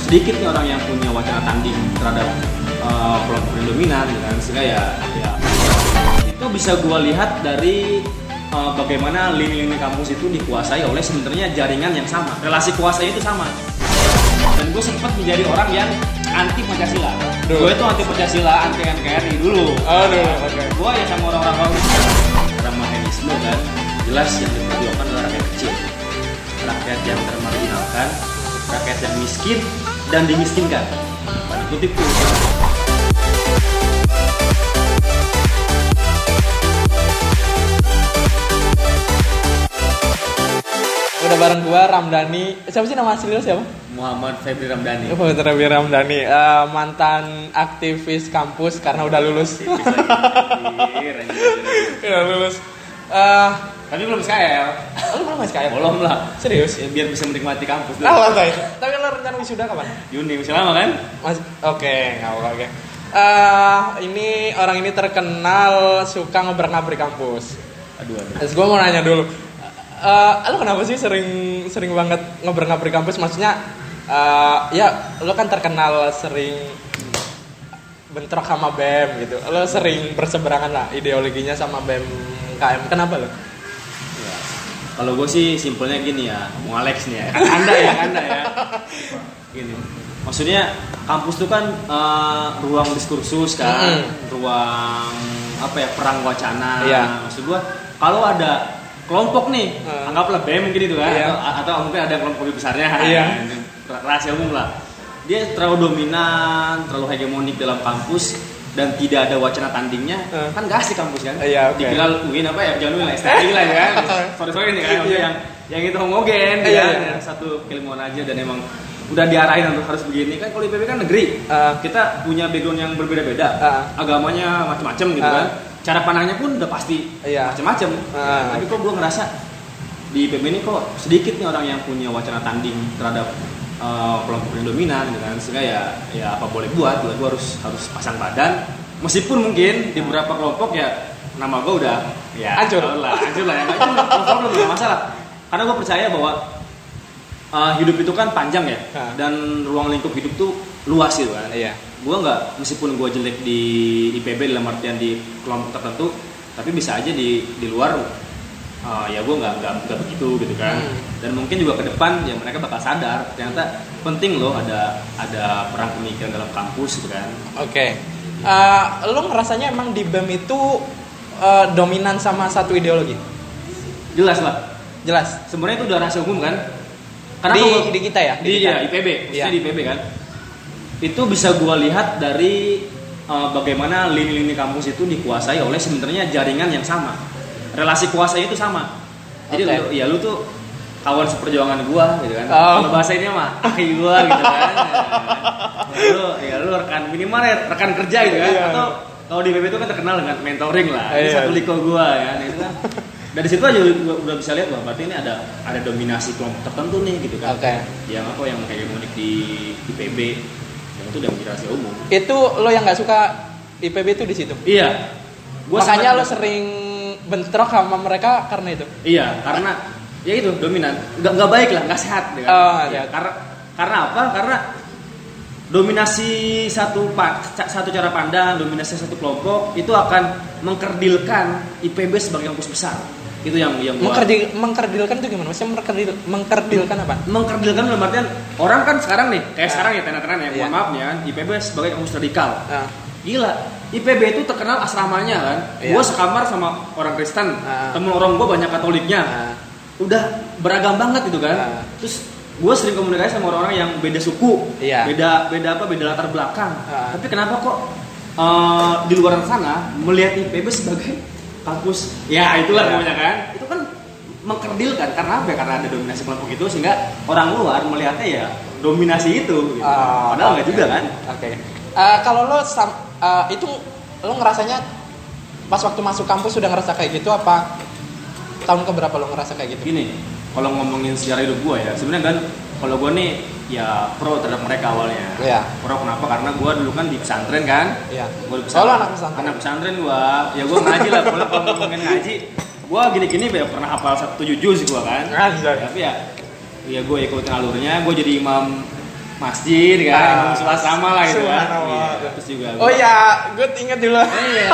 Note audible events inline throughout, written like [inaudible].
sedikit nih orang yang punya wacana tanding terhadap uh, kelompok yang dominan gitu kan sehingga ya ya. Itu bisa gua lihat dari uh, bagaimana lini-lini kampus itu dikuasai oleh sebenarnya jaringan yang sama. Relasi kuasanya itu sama. Dan gue sempat menjadi orang yang anti pancasila. Gue itu anti pancasila anti nkri dulu. Oh, oke. gue ya sama orang-orang kaum ramahenisme kan jelas yang diperjuangkan adalah rakyat kecil. Rakyat yang termarginalkan rakyat yang miskin dan dimiskinkan kutip Udah bareng gua Ramdhani. Siapa sih nama asli lu siapa? Muhammad Febri Ramdhani Oh, Rabi Ramdhani, Eh, mantan aktivis kampus karena udah lulus. Udah [laughs] lulus. Eh, tapi belum SKL lu belum SKM? belum lah Serius? ya, biar bisa menikmati kampus dulu. Ah, lantai. Tapi lo rencana wisuda kapan? Juni masih lama kan Mas, oke, nggak apa oke. Eh, ini orang ini terkenal suka ngobrak-ngabrik kampus. aduh aduh Terus gue mau nanya dulu, eh lo kenapa sih sering sering banget ngobrak-ngabrik kampus? Maksudnya, eh, ya lo kan terkenal sering bentrok sama BEM gitu. Lo sering berseberangan lah ideologinya sama BEM KM. Kenapa lo? Kalau gue sih simpelnya gini ya, mau Alex nih ya, anda ya, anda ya. Gini, maksudnya kampus itu kan eh, ruang diskursus kan, ruang apa ya perang wacana. Iya. Maksud gue, kalau ada kelompok nih, Hmm. anggaplah BEM mungkin itu kan, Iya. atau, atau mungkin ada kelompok lebih besarnya, [laughs] Iya. rahasia umum lah. Dia terlalu dominan, terlalu hegemonik dalam kampus dan tidak ada wacana tandingnya, Hmm. kan gak asik kampus kan? Iya, oke. Dikira UIN apa ya, jangan UIN lah, STI lah ya kan. [laughs] Sorry sorry nih kan, Iya. yang yang itu homogen, Iya, ya, yang satu keilmuan aja dan emang udah diarahin untuk harus begini kan kalau IPB kan negeri Ah. kita punya background yang berbeda-beda Ah. agamanya macam-macam gitu Ah. kan cara pandangnya pun udah pasti Iya. macam-macam Ah. tapi kok gue ngerasa di IPB ini kok sedikit nih orang yang punya wacana tanding terhadap uh, kelompok yang dominan gitu kan. Sehingga ya ya apa boleh buat gue harus harus pasang badan. Meskipun mungkin di beberapa kelompok ya nama gue udah ya Hancur. lah. Hancur lah ya. Itu no problem nggak masalah. Karena gue percaya bahwa uh, hidup itu kan panjang ya. Dan ruang lingkup hidup tuh luas gitu kan. Iya. gue nggak meskipun gue jelek di IPB dalam artian di kelompok tertentu tapi bisa aja di di luar uh, ya gue nggak nggak begitu gitu kan Hmm. dan mungkin juga ke depan ya mereka bakal sadar ternyata penting loh ada ada perang pemikiran dalam kampus gitu kan Oke. Eh, lo ngerasanya emang di BEM itu eh, dominan sama satu ideologi? jelas lah Jelas. sebenarnya itu udah rahasia umum kan karena di, kalau- di kita ya? di, kita. ya, IPB Iya. di IPB kan itu bisa gue lihat dari uh, bagaimana lini-lini kampus itu dikuasai oleh sebenarnya jaringan yang sama relasi kuasanya itu sama jadi Oke. lu, ya lu tuh kawan seperjuangan gua gitu kan Oh. kalau bahasa ini mah akhi gua gitu kan [laughs] lu ya lu rekan minimal ya rekan kerja gitu kan Iya. atau kalau di IPB itu kan terkenal dengan mentoring lah ini Iya. satu liko gua ya itu kan [laughs] dari situ aja udah, udah bisa lihat bahwa berarti ini ada ada dominasi kelompok tertentu nih gitu kan Oke. yang apa yang hegemonik di IPB yang itu udah rahasia umum Itu lo yang nggak suka IPB itu di situ. iya Gua Makanya lo sering bentrok sama mereka karena itu. iya karena ya itu dominan nggak nggak baik lah nggak sehat kan. Oh, Ya, karena karena apa karena dominasi satu satu cara pandang dominasi satu kelompok itu akan mengkerdilkan IPB sebagai kampus besar itu yang yang gua- Mengkerdil, mengkerdilkan itu gimana? Maksudnya mengkerdil, mengkerdilkan apa? mengkerdilkan dalam artian orang kan sekarang nih kayak Ah. sekarang ya tenan-tenan ya Iya. mohon maaf nih kan IPB sebagai kampus radikal Nah, Gila, IPB itu terkenal asramanya kan. Iya. Gue sekamar sama orang Kristen, Ah. temen orang gue banyak Katoliknya. nah, Udah beragam banget gitu kan. Ah. Terus gue sering komunikasi sama orang-orang yang beda suku, Iya. beda beda apa, beda latar belakang. Ah. Tapi kenapa kok eh, di luar sana melihat IPB sebagai kampus? Ya itulah Iya. pokoknya kan. Itu kan mengkerdilkan karena apa? ya? Karena ada dominasi kelompok itu sehingga orang luar melihatnya ya dominasi itu. Gitu. ah, Padahal nggak oke. juga kan. Oke. Eh, kalau lo sam- eh, itu lo ngerasanya pas waktu masuk kampus sudah ngerasa kayak gitu apa tahun keberapa lo ngerasa kayak gitu? gini kalau ngomongin sejarah hidup gue ya sebenarnya kan kalau gue nih ya pro terhadap mereka awalnya Iya. pro kenapa karena gue dulu kan di pesantren kan Iya. gue di Oh, lo anak pesantren. anak pesantren gue ya gue ngaji lah kalau kalau ngomongin ngaji gue gini-gini ya pernah hafal satu tujuh juz gue kan Anjay. tapi ya ya gue ikutin alurnya gue jadi imam masjid kan Ah, imam sholat sama lah gitu kan. Iya, terus juga Oh iya, gue inget dulu. iya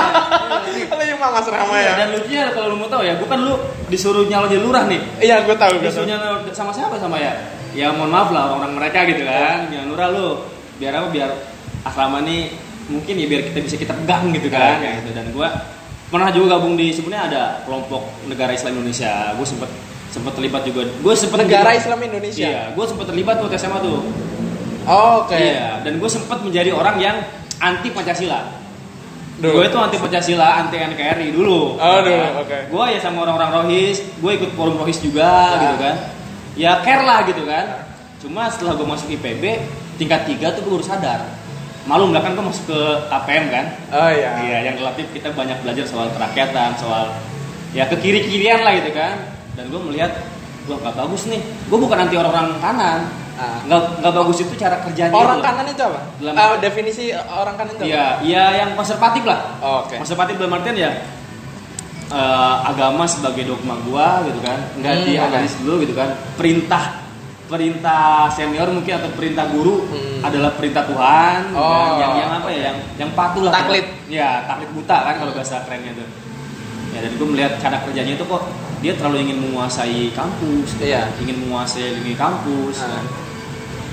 Lu yang Mas Rama Iya, ya? dan lucunya kalau lu mau tahu ya gue kan lu disuruh nyalon jadi lurah nih Iya, gue tahu, disuruh nyalon sama siapa sama ya ya mohon maaf lah orang-orang mereka gitu kan Iya. nyalon lurah lu biar apa biar asrama nih mungkin ya biar kita bisa kita pegang gitu kan Iya. kayak gitu dan gue pernah juga gabung di sebenarnya ada kelompok negara Islam Indonesia gue sempet sempet terlibat juga gue sempet Negara Islam Indonesia. iya gue sempet terlibat tuh waktu SMA tuh Oh, Oke. Iya, dan gue sempat menjadi orang yang anti Pancasila. Gue itu anti Pancasila, anti NKRI dulu. Oh, dulu, Kan? oke. Gue ya sama orang-orang Rohis, gue ikut forum Rohis juga Ya. gitu kan. Ya care lah gitu kan. Cuma setelah gue masuk IPB, tingkat 3 tuh gue baru sadar. Malum lah kan gue masuk ke APM kan. Oh iya. Iya, yang relatif kita banyak belajar soal kerakyatan, soal ya ke kiri-kirian lah gitu kan. Dan gue melihat, gue gak bagus nih. Gue bukan anti orang-orang kanan. Ah. Nggak nggak bagus itu cara kerjanya. Orang itu. kanan itu apa? Dalam- Eh, definisi orang kanan itu apa? Iya, iya yang konservatif lah. Oh, Oke. Konservatif dalam artian ya eh, agama sebagai dogma gua gitu kan, nggak Hmm, dianalisis dulu gitu kan. Perintah perintah senior mungkin atau perintah guru Hmm. adalah perintah Tuhan gitu kan. Oh, yang yang apa ya yang yang patuh lah Taklid. ya taklid buta kan kalau bahasa kerennya tuh ya dan gue melihat cara kerjanya itu kok dia terlalu ingin menguasai kampus Iya. kan. ingin menguasai lini kampus Ah. kan.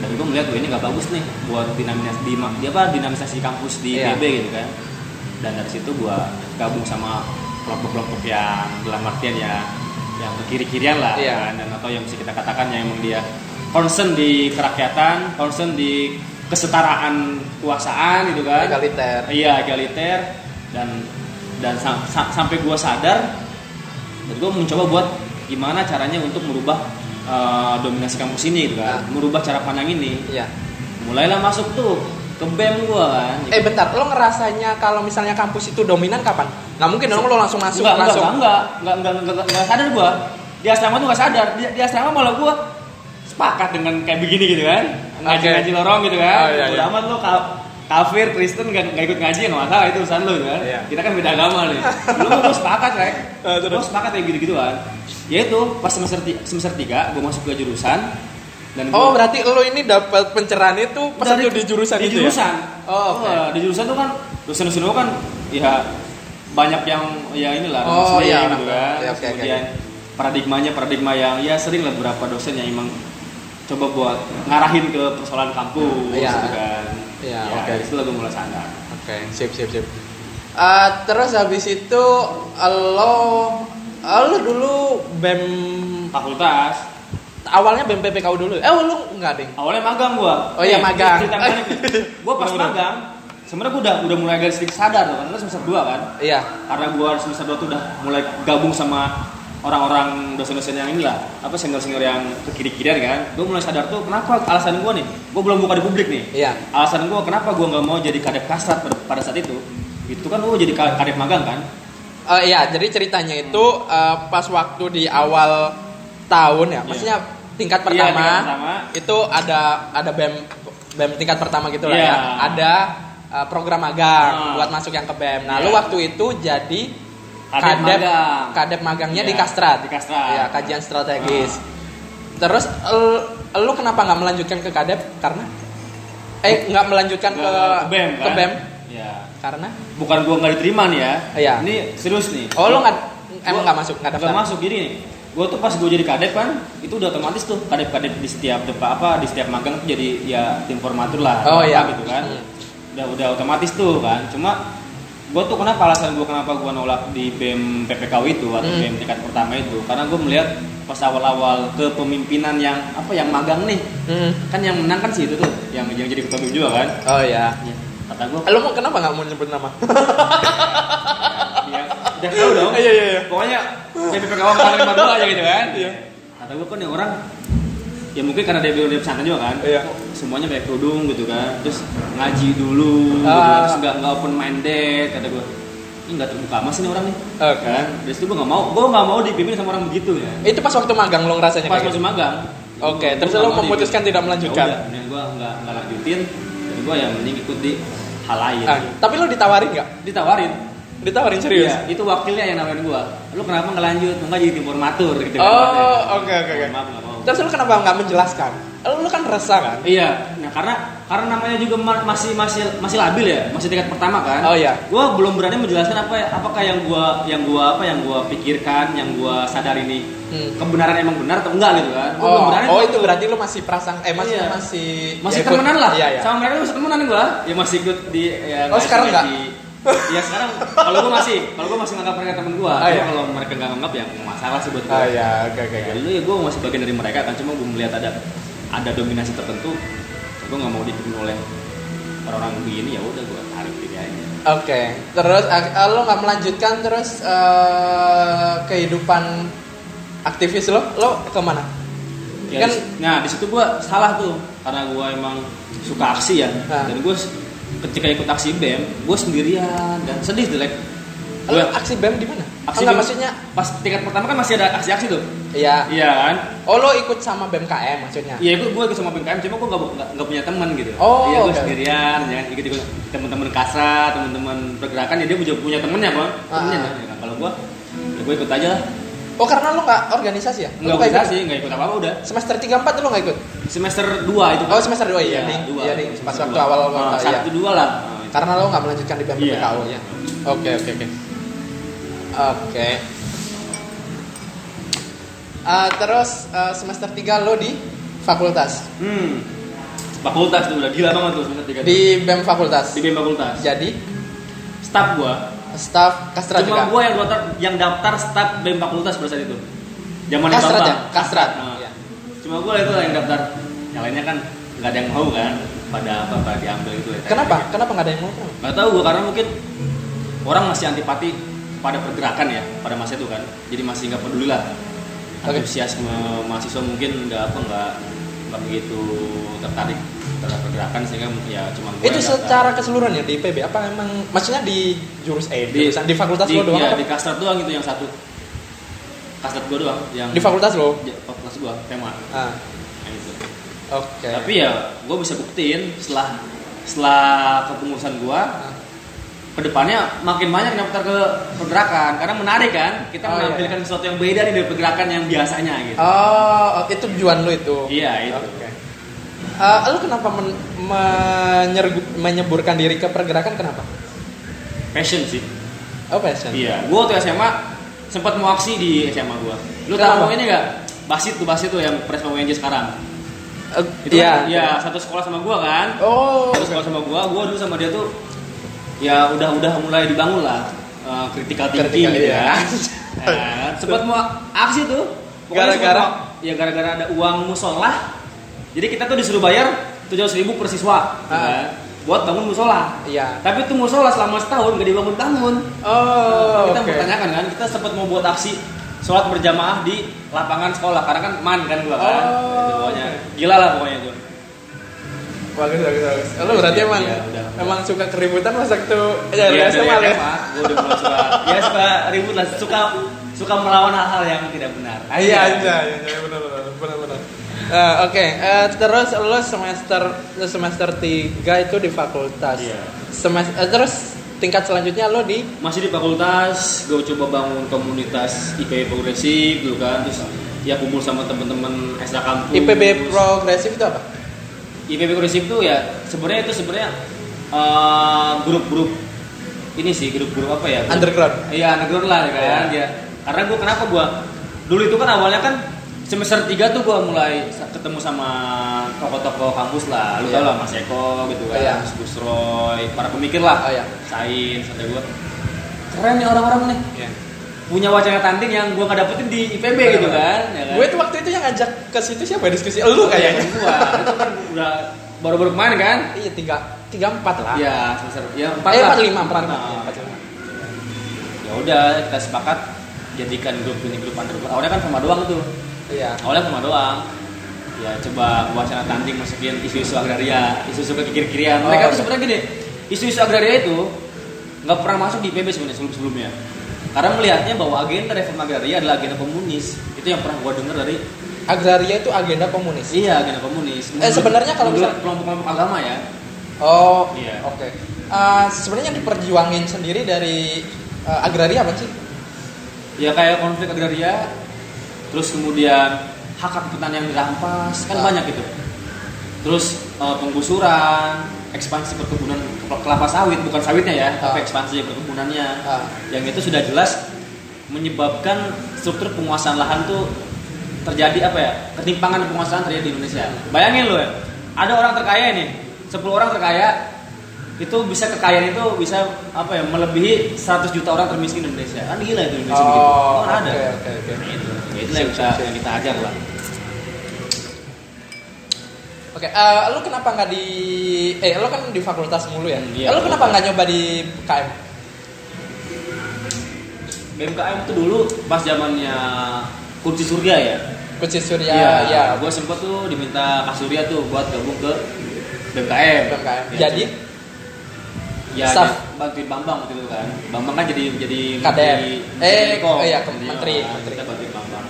Dan gue melihat gue ini nggak bagus nih buat dinamisasi di, apa dinamisasi kampus di. PB gitu kan dan dari situ gue gabung sama kelompok-kelompok yang dalam artian ya yang ke kiri-kirian lah Iya. kan dan atau yang bisa kita katakan yang emang dia concern di kerakyatan concern di kesetaraan kekuasaan gitu kan Egaliter. iya egaliter dan dan sam- sa- sampai gue sadar dan gue mencoba buat gimana caranya untuk merubah uh, dominasi kampus ini gitu kan Ah. merubah cara pandang ini Iya. mulailah masuk tuh ke BEM gue kan Eh bentar, lo ngerasanya kalau misalnya kampus itu dominan kapan? Nggak mungkin dong lo langsung masuk enggak, langsung. enggak, enggak, enggak, enggak, enggak, enggak sadar gua. Di asrama tuh enggak sadar. Di, di asrama malah gua sepakat dengan kayak begini gitu kan. Ngaji-ngaji lorong gitu kan. Oh, iya, Udah iya. amat lo ka- kafir, Kristen enggak, enggak ikut ngaji enggak masalah itu urusan lo gitu kan. Iya. Kita kan beda agama nih. Lu gua sepakat, Rek. Ah, terus? Gua sepakat kayak gitu-gitu kan. Ya itu pas semester ti- semester 3 gua masuk ke jurusan dan Oh gua- berarti lo ini dapat pencerahan itu pas dari- di jurusan di itu jurusan. ya? Oh, oke. Wah, di jurusan tuh kan dosen-dosen gua kan ya banyak yang ya inilah Oh, muslim iya, gitu kan. oke, oke. kemudian paradigmanya paradigma yang ya sering lah beberapa dosen yang emang coba buat ngarahin ke persoalan kampus Iya. gitu kan. Iya, ya, oke. dari situ lah gua mulai sadar. Oke, sip sip sip. Eh, terus habis itu lo lo dulu bem Fakultas awalnya bem PPKU dulu. Eh lo enggak ding? awalnya magang gua. Oh iya, Nih, magang. cerita gua pas magang sebenarnya gua udah udah mulai agak sedikit sadar tuh karena semester 2 kan. Iya. karena gua semester 2 tuh udah mulai gabung sama orang-orang dosen-dosen yang inilah apa senior-senior yang ke kiri-kirian kan gue mulai sadar tuh kenapa alasan gua nih gue belum buka di publik nih Iya. alasan gua kenapa gua nggak mau jadi kadep kasrat pada, saat itu itu kan gua jadi ka- kadep magang kan Eh, iya, jadi ceritanya itu eh, pas waktu di awal tahun ya, maksudnya tingkat Iya, pertama, tingkat pertama. itu ada ada bem bem tingkat pertama gitu lah Iya. ya, ada eh, program magang Ah. buat masuk yang ke bem. Nah, Iya. lu waktu itu jadi Kadep magang. kadep magangnya di Iya, Kastrat, di Kastrat. Iya, kajian strategis. Terus el- lu kenapa nggak melanjutkan ke kadep? Karena eh nggak melanjutkan ke ke BEM ke kan BEM ya karena bukan gua nggak diterima nih ya Iya. ini serius nih oh lu nggak emang nggak masuk nggak daftar Nggak masuk gini nih. Gue tuh pas gue jadi kadep kan, itu udah otomatis tuh kadep-kadep di setiap depa apa di setiap magang tuh jadi ya tim formatur lah, Oh, iya. gitu kan. Hmm. Udah udah otomatis tuh kan. Cuma gue tuh kenapa alasan gue kenapa gue nolak di BEM PPKU itu atau Hmm. BEM tingkat pertama itu karena gue melihat pas awal-awal kepemimpinan yang apa yang magang nih Hmm. kan yang menang kan sih itu tuh yang yang jadi ketua BEM juga kan oh ya ya, kata gue Lo mau kenapa nggak mau nyebut nama? ya udah tahu dong Iya iya iya. pokoknya PPKU angkatan lima dua aja gitu kan Iya. kata gue kan nih orang ya mungkin karena dia bilang dia pesantren juga kan Iya. semuanya pakai kerudung gitu kan terus ngaji dulu gitu Ah. kan. terus nggak nggak open minded kata gue ini nggak terbuka mas ini orang nih Oke. kan dari situ gue nggak mau gue nggak mau dipimpin sama orang begitu ya Itu pas waktu magang lo ngerasanya pas kayak masih gitu? magang Oke, gua terus lo memutuskan dipimpin. tidak melanjutkan? Ya udah, gue nggak nggak lanjutin dan gue ya mending ikut di hal lain Ah, tapi lo ditawarin nggak? ditawarin Ditawarin serius? Iya, itu wakilnya yang nawarin gua. Lu kenapa nggak lanjut? Nggak jadi informatur gitu Oh, katanya. oke oke oke. Maaf nggak mau. Terus lo kenapa nggak menjelaskan? Lo kan resah kan? Iya, nah karena karena namanya juga ma- masih masih masih labil ya masih tingkat pertama kan Oh, iya. gue belum berani menjelaskan apa apakah yang gua yang gua apa yang gua pikirkan yang gua sadar ini Hmm. kebenaran emang benar atau enggak gitu kan Gua belum Oh, berani oh itu berarti lu masih prasang eh masih Iya. masih masih ya, temenan lah Iya, iya. sama mereka masih temenan gua ya masih ikut di ya Oh, sekarang enggak? Ya sekarang kalau gua masih kalau gua masih nganggap mereka temen gua Ah, iya. kalau mereka nggak nganggap ya masalah sih buat gua Ah ya, oke oke ya oke. dulu ya gua masih bagian dari mereka kan cuma gua melihat ada ada dominasi tertentu gua nggak mau dipimpin oleh orang-orang begini ya udah gua tarik diri aja Oke, terus uh, lo nggak melanjutkan terus eh, kehidupan aktivis lo, lo ke mana? Ya, Kan- nah di situ gua salah tuh karena gua emang suka aksi ya Nah. dan gua s- ketika ikut aksi bem gua sendirian dan sedih like Lo Gua- aksi bem di mana? aksi BEM maksudnya? pas tingkat pertama kan masih ada aksi-aksi tuh Iya. iya kan Oh lo ikut sama BMKM maksudnya? iya itu gue ikut sama BMKM cuma gue nggak nggak- nggak punya teman gitu Oh, iya gue oke. sendirian jangan ikut ikut teman-teman kasa teman-teman pergerakan ya dia punya punya temennya bang temennya Ah. kan. Ya kan, kalau gue ya gue ikut aja lah Oh karena lo nggak organisasi ya? nggak Lo ikut? organisasi nggak ikut apa apa udah Semester 3 4 lo nggak ikut? semester 2 itu Oh semester 2 iya, nih. dua Iya nih, pas Semester waktu dua. awal Ah, awal satu iya. dua lah Ah. Karena lo nggak melanjutkan di BEM Iya. PKU ya. Oke oke oke. Oke. Eh, terus eh, semester 3 lo di fakultas hmm fakultas tuh udah gila banget tuh semester tiga tuh. di BEM fakultas. di BEM fakultas Jadi staff gue staff kastra cuma juga. gue yang daftar yang daftar staff BEM fakultas pada saat itu zaman Kastrat ya? Kastrat. Nah, Iya. cuma gue itu yang daftar yang lainnya kan nggak ada yang mau kan pada apa pada diambil itu ya. Kenapa? Kenapa nggak ada yang mau? nggak tahu gue karena mungkin orang masih antipati pada pergerakan ya pada masa itu kan jadi masih nggak peduli lah antusiasme mahasiswa mungkin nggak apa nggak nggak begitu tertarik terhadap pergerakan sehingga ya cuma Itu yang daftar. secara keseluruhan ya di IPB apa emang maksudnya di jurus eh di, jurusan di fakultas di, lo doang iya, apa? di kastrat doang itu yang satu kastrat gue doang yang Di fakultas lo? Ya, fakultas gue tema Ah, yang itu oke. tapi ya gue bisa buktiin setelah setelah kepengurusan gue Ah. ke depannya makin banyak yang daftar ke pergerakan karena menarik kan kita Oh, iya. menampilkan sesuatu yang beda nih dari pergerakan yang biasanya gitu Oh, itu tujuan lo itu. iya itu Oke. Eh, lo kenapa men- menyeburkan diri ke pergerakan kenapa? passion sih Oh passion. iya gue waktu SMA sempat mau aksi di SMA gue lu Kenapa? tahu ini gak basit tuh basit tuh yang Presma UNJ sekarang itu iya. kan, iya satu sekolah sama gue kan Oh. Terus kalau sama gua, gua dulu sama dia tuh ya udah udah mulai dibangun lah uh, critical thinking gitu kan. [laughs] Nah, sempat mau aksi tuh. Gara-gara? mau- ya gara-gara ada uang musola. Jadi kita tuh disuruh bayar tujuh ribu per siswa, kan, buat bangun musola. Iya. Tapi itu musola selama setahun gak dibangun-bangun. Oh, kita oke. bertanyakan kan, kita sempat mau buat aksi sholat berjamaah di lapangan sekolah karena kan man kan gua kan. Oh, Itu pokoknya gila lah pokoknya itu. Bagus, bagus, bagus. Lo berarti Iya, emang iya, udah. emang suka keributan pas waktu ya, Iya, ya, SMA, ya? Gue udah mulai suka, ya suka ribut lah, suka suka melawan hal-hal yang tidak benar. Ah, Iya aja, iya iya, benar benar benar benar. Eh, Oke, eh, terus lo semester lo semester 3 itu di fakultas. Iya. Semester eh, terus tingkat selanjutnya lo di Masih di fakultas, gue coba bangun komunitas IPB progresif dulu kan, terus ya kumpul sama temen-temen ekstra kampus. IPB progresif itu apa? IPB progresif tuh ya sebenarnya itu sebenarnya eh, grup-grup ini sih grup-grup apa ya? Grup- Underground. Iya underground lah kan Iya. ya. Karena gue kenapa gue dulu itu kan awalnya kan semester 3 tuh gue mulai ketemu sama tokoh-tokoh kampus lah. Lu Iya. tau lah Mas Eko gitu kan, Iya. Mas Gus Roy, para pemikir lah. Oh, iya. Sains kata gue. Keren nih orang-orang nih. Iya. Punya wacana tanding yang gue nggak dapetin di IPB gitu kan. Ya kan? Gue tuh waktu itu yang ngajak ke situ siapa diskusi? Lu kayaknya. Gua itu kan udah baru-baru kemarin kan. Iya tiga tiga empat lah. Iya, semester ya empat Eh, lah. empat lima, empat lima. Iya, empat lima. Ya udah kita sepakat jadikan grup ini grup underground. Awalnya kan sama doang tuh. Iya. Awalnya sama doang. Ya coba wacana tanding masukin isu-isu agraria, isu-isu kekiri-kirian. Oh, Mereka tuh sebenarnya gini, isu-isu agraria itu nggak pernah masuk di IPB sebenarnya sebelum-sebelumnya. Karena melihatnya bahwa agenda reform agraria adalah agenda komunis. Itu yang pernah gua dengar dari Agraria itu agenda komunis. iya agenda komunis. Eh, sebenarnya kalau Menurut misal- kelompok-kelompok agama ya, Oh, Iya. Oke. Eh, sebenarnya yang diperjuangin sendiri dari eh, agraria apa sih? ya kayak konflik agraria terus kemudian hak hak petani yang dirampas kan Ah. banyak gitu terus eh, penggusuran ekspansi perkebunan kelapa sawit bukan sawitnya ya Ah. tapi ekspansi perkebunannya Ah. yang itu sudah jelas menyebabkan struktur penguasaan lahan tuh terjadi apa ya ketimpangan penguasaan terjadi di Indonesia bayangin lo ya ada orang terkaya nih 10 orang terkaya itu bisa kekayaan itu bisa apa ya melebihi 100 juta orang termiskin di Indonesia kan gila itu Indonesia begitu Oh, Kan oke ada oke oke. Nah, itu Ya, itu yang kita yang kita ajar lah Oke, eh, lu kenapa nggak di eh lu kan di fakultas mulu ya? Hmm, iya. lu kenapa nggak nyoba di KM? BMKM itu dulu pas zamannya kunci surya ya Kunci Surya ya, gue sempet tuh diminta Kak Surya tuh buat gabung ke BMKM. BMKM. Ya, Jadi ya Staff. bantuin Bambang waktu itu kan. Bambang kan jadi jadi menteri- Eh, oh iya, ke- menteri, ah, menteri. kita bantuin Bambang.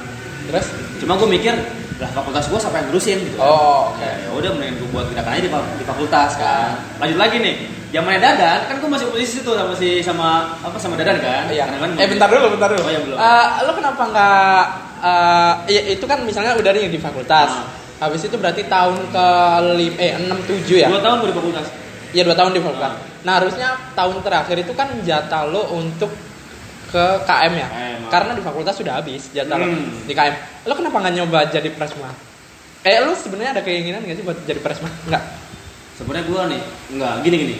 terus Cuma gue mikir lah fakultas gue siapa yang ngurusin gitu. kan. Oh, oke. Ya, ya udah mendingan gue buat tindakan aja di, di fakultas kan. Lanjut lagi nih. Zamannya Dadan kan gue masih posisi tuh sama si sama apa sama Dadan kan. Iya. Karena kan Eh bentar dulu, bentar dulu. Oh, iya, belum. Eh, lu kenapa nggak eh ya, itu kan misalnya udah nih di fakultas. Ah. Habis itu berarti tahun ke lim eh 6 7 ya? Dua tahun di fakultas. Iya, 2 tahun di fakultas. Ah. Nah, harusnya tahun terakhir itu kan jatah lo untuk ke KM ya. KM. Karena di fakultas sudah habis jatah lo Hmm. di KM. Lo kenapa nggak nyoba jadi presma? Eh, lu sebenarnya ada keinginan nggak sih buat jadi presma? Enggak. Sebenarnya gue nih enggak gini gini.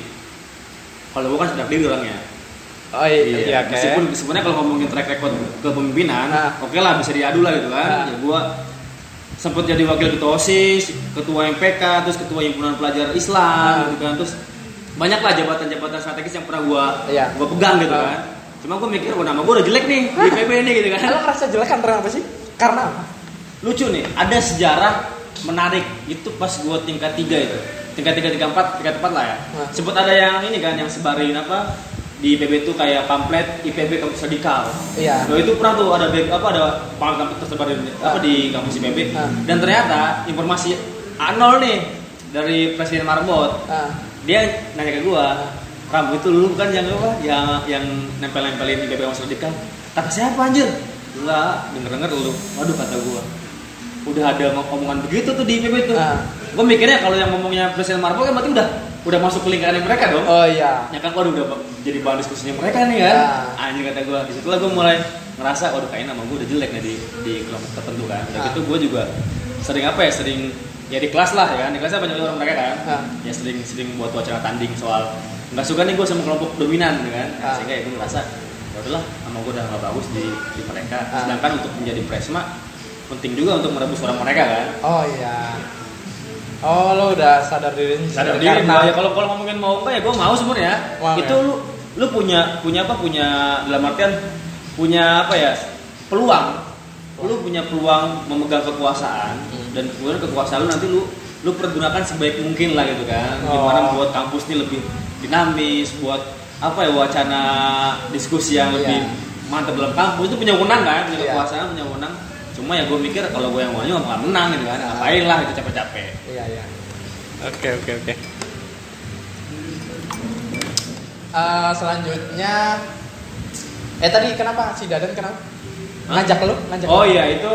Kalau gue kan sedang diri orangnya. Oh iya, oke. Meskipun sebenarnya kalau ngomongin track record kepemimpinan, Ah. oke lah bisa diadu lah gitu kan. Ah. Ya gua sempat jadi wakil ketua OSIS, ketua MPK, terus ketua himpunan pelajar Islam Ah. gitu kan. Terus banyak lah jabatan-jabatan strategis yang pernah gua Iya. gua pegang gitu kan. Cuma gua mikir, oh nama gua udah jelek nih di PB ini gitu kan. Lo ngerasa jelek kan karena apa sih? Karena apa? Lucu nih, ada sejarah menarik itu pas gua tingkat 3 itu. Tingkat 3, tingkat 4, tingkat 4 lah ya. Ah. Sempet ada yang ini kan yang sebarin apa di PB itu kayak pamflet IPB kampus radikal. Iya. Nah, itu pernah tuh ada apa ada pamflet tersebar di, apa di kampus IPB Ah. dan ternyata informasi A0 nih dari Presiden Marbot Ah, dia nanya ke gua Ram itu lu kan yang apa? Yang yang nempel-nempelin IPB kampus radikal kata siapa anjir? Enggak denger-denger lu. Waduh kata gua. Udah ada omongan begitu tuh di IPB tuh. Ah. gua mikirnya kalau yang ngomongnya Presiden Marbot kan berarti udah udah masuk ke lingkaran mereka dong. Oh iya. ya kan waduh udah jadi bahan diskusinya mereka nih kan. Ya. anjir kata gue di situlah gue mulai ngerasa waduh kayaknya nama gue udah jelek nih di di kelompok tertentu kan. Dan Ah. itu gue juga sering apa ya sering ya di kelas lah ya kan di kelasnya banyak orang mereka kan Ah. ya sering sering buat wacana tanding soal nggak suka nih gue sama kelompok dominan gitu kan Ah. sehingga ya gue ngerasa ya udahlah nama gue udah nggak bagus di di mereka Ah. sedangkan untuk menjadi presma penting juga untuk merebus suara mereka kan Oh iya. Oh lo udah sadar diri sadar diri karena ya kalau kalau ngomongin mau enggak ya gue mau sebenarnya Mau itu ya? lu lu punya punya apa punya dalam artian punya apa ya peluang lu punya peluang memegang kekuasaan Hmm. Dan kemudian kekuasaan lu nanti lu lu pergunakan sebaik mungkin lah gitu kan gimana Oh. buat kampus ini lebih dinamis buat apa ya wacana diskusi yang Iya. lebih mantap dalam kampus itu punya wewenang kan punya Iya. kekuasaan punya wewenang cuma ya gue mikir kalau gue yang maunya nggak menang gitu kan ngapain lah itu capek-capek Iya iya. Oke oke oke. Eh, selanjutnya, eh tadi kenapa si Dadan kenapa? Hah? Ngajak lo? Ngajak Oh iya itu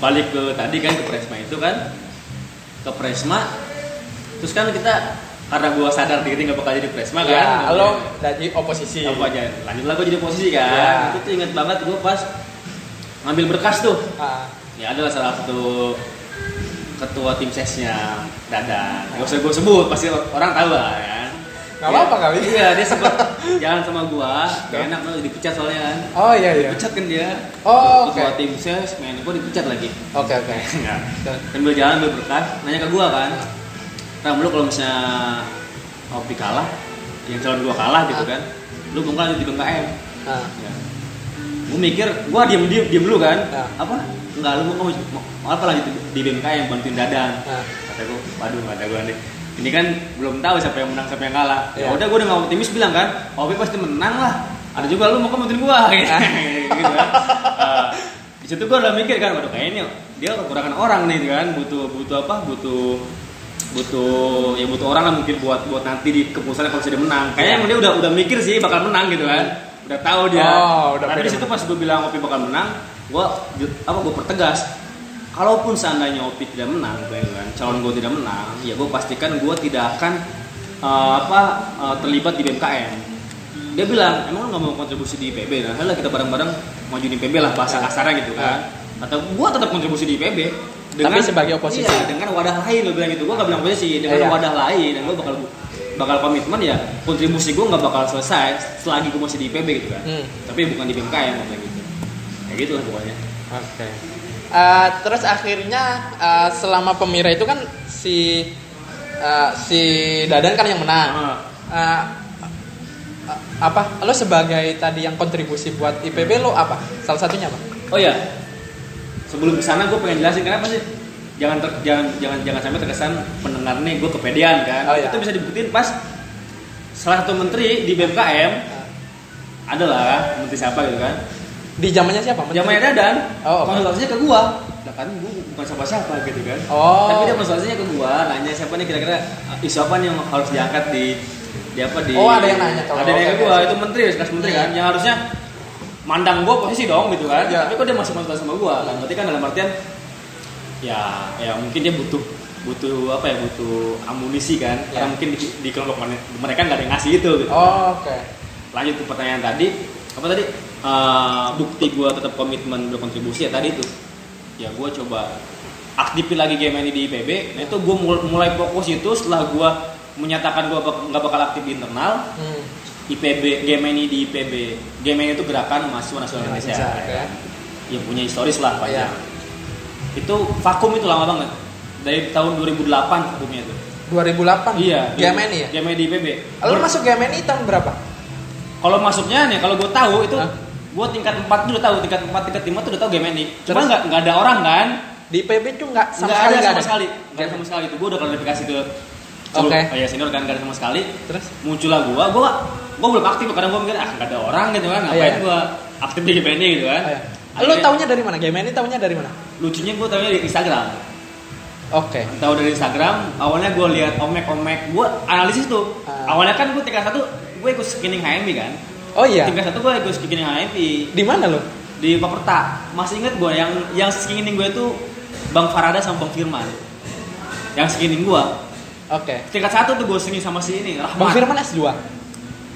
balik ke tadi kan ke Presma itu kan. Ke Presma terus kan kita karena gua sadar diri nggak bakal jadi Presma kan. Ya, lo jadi oposisi. apa aja lanjutlah gua jadi posisi kan. Ya. itu tuh inget banget gua pas ngambil berkas tuh. Ah, ya adalah salah satu ketua tim sesnya Dadan. Gak usah gua sebut pasti orang tahu lah ya. Nggak apa-apa kali. iya dia sempat [laughs] jalan sama gua gak enak lo dipecat soalnya kan oh iya iya. dipecat kan dia Oh oke. ketua tim ses main gua dipecat lagi Oke oke. [laughs] Enggak. Sambil jalan ambil berkas, nanya ke gua kan. Ram, lu kalau misalnya Opi kalah, yang calon gua kalah gitu kan, lu lanjut di BMKM. Ah, Ya. Gua mikir, gua diem diem diem dulu kan. Ya. Apa? Enggak, lu mau, mau, apa lanjut di- BMKM bantuin dadan. ah. Kata gua, waduh kata gua nih. Ini kan belum tahu siapa yang menang siapa yang kalah. Ya Ya. udah gua udah nggak optimis bilang kan, Opi pasti menang lah. Ada juga lu mau bantuin gua [laughs] gitu kan. Eh, di situ gua udah mikir kan, waduh kayaknya dia kekurangan orang nih kan, butuh butuh apa? Butuh butuh ya butuh orang lah mungkin buat buat nanti di keputusannya kalau sudah menang. Kayaknya emang dia udah udah mikir sih bakal menang gitu kan. Udah tahu dia. Oh, udah Tapi di pede situ pas gue bilang Opi bakal menang, gua ju- apa gua pertegas. Kalaupun seandainya OPI tidak menang gue kan calon gue tidak menang ya gue pastikan gue tidak akan eh, apa eh, terlibat di BMKM dia bilang emang lu nggak mau kontribusi di IPB nah lah kita bareng-bareng maju di IPB lah bahasa Ya. kasarnya gitu kan atau gue tetap kontribusi di IPB Tapi sebagai oposisi. iya, dengan wadah lain lo bilang gitu gue gak bilang oposisi dengan Iya. wadah lain dan gue bakal bakal komitmen ya kontribusi gue nggak bakal selesai selagi gue masih di IPB gitu kan Hmm. tapi bukan di BMKM kayak gitu kayak gitu lah pokoknya Oke. Eh, terus akhirnya eh, selama pemira itu kan si eh, si Dadan kan yang menang. Ah. Eh, apa? Lo sebagai tadi yang kontribusi buat IPB lo apa? Salah satunya apa? Oh iya. Sebelum ke sana gue pengen jelasin kenapa sih jangan ter- jangan jangan jangan sampai terkesan pendengar nih gue kepedean kan. Oh, iya. Itu bisa dibuktiin pas salah satu menteri di BMKM adalah menteri siapa gitu kan. Di zamannya siapa? Zamannya Dadan. Oh, oke. konsultasinya ke gua. Lah kan gua bukan siapa-siapa gitu kan. Oh. Tapi dia konsultasinya ke gua, nanya siapa nih kira-kira uh, isu apa nih yang harus diangkat di di apa di Oh, ada yang nanya kalau- Ada yang ke gua, itu menteri, sekelas menteri Iya. kan. Yang harusnya mandang gua posisi dong gitu kan. Iya. Tapi kok dia masih konsultasi sama gua kan. Berarti kan dalam artian ya ya mungkin dia butuh butuh apa ya butuh amunisi kan Iya. karena mungkin di, di kelompok mere- mereka nggak ada yang ngasih itu gitu Oh, oke. lanjut ke pertanyaan tadi apa tadi Eh, bukti gue tetap komitmen berkontribusi ya tadi itu ya gue coba aktifin lagi game ini di IPB nah itu gue mulai fokus itu setelah gue menyatakan gue nggak bakal aktif di internal Hmm. IPB game ini di IPB game ini itu gerakan mahasiswa nasional Indonesia Indonesia, ya kan? yang punya historis lah panjang Iya. itu vakum itu lama banget dari tahun 2008 vakumnya itu 2008. iya GMNI ya? game di IPB Lo masuk GMNI tahun berapa? Kalau masuknya nih, kalau gue tahu itu Hah? Gue tingkat 4 tuh udah tahu, tingkat 4, tingkat 5 tuh udah tahu game ini. Cuma nggak nggak ada orang kan? Di IPB tuh nggak sama Nggak sekali ada sama sekali, nggak ada sama sekali itu. Gue udah klarifikasi ke Oke. ya senior kan nggak ada sama sekali. Terus? Muncullah gue, gue gue belum aktif karena gue mikir ah nggak ada orang gitu kan, ngapain Iya. gue aktif di game ini gitu kan? Oh, iya. Lo taunya dari mana? GMNI taunya dari mana? Lucunya gue tahunya di Instagram. Oke. Tahu dari Instagram, awalnya gue lihat omek-omek, gue analisis tuh. Ah. Awalnya kan gue tingkat satu, gue ikut screening HMI kan. Oh iya. Tingkat satu gue ikut screening HMI. Di mana lo? di Paperta masih inget gue yang yang screening gue itu Bang Farada sama Bang Firman yang screening gue Oke. tingkat satu tuh gue screening sama si ini Rahmat Bang Firman S2.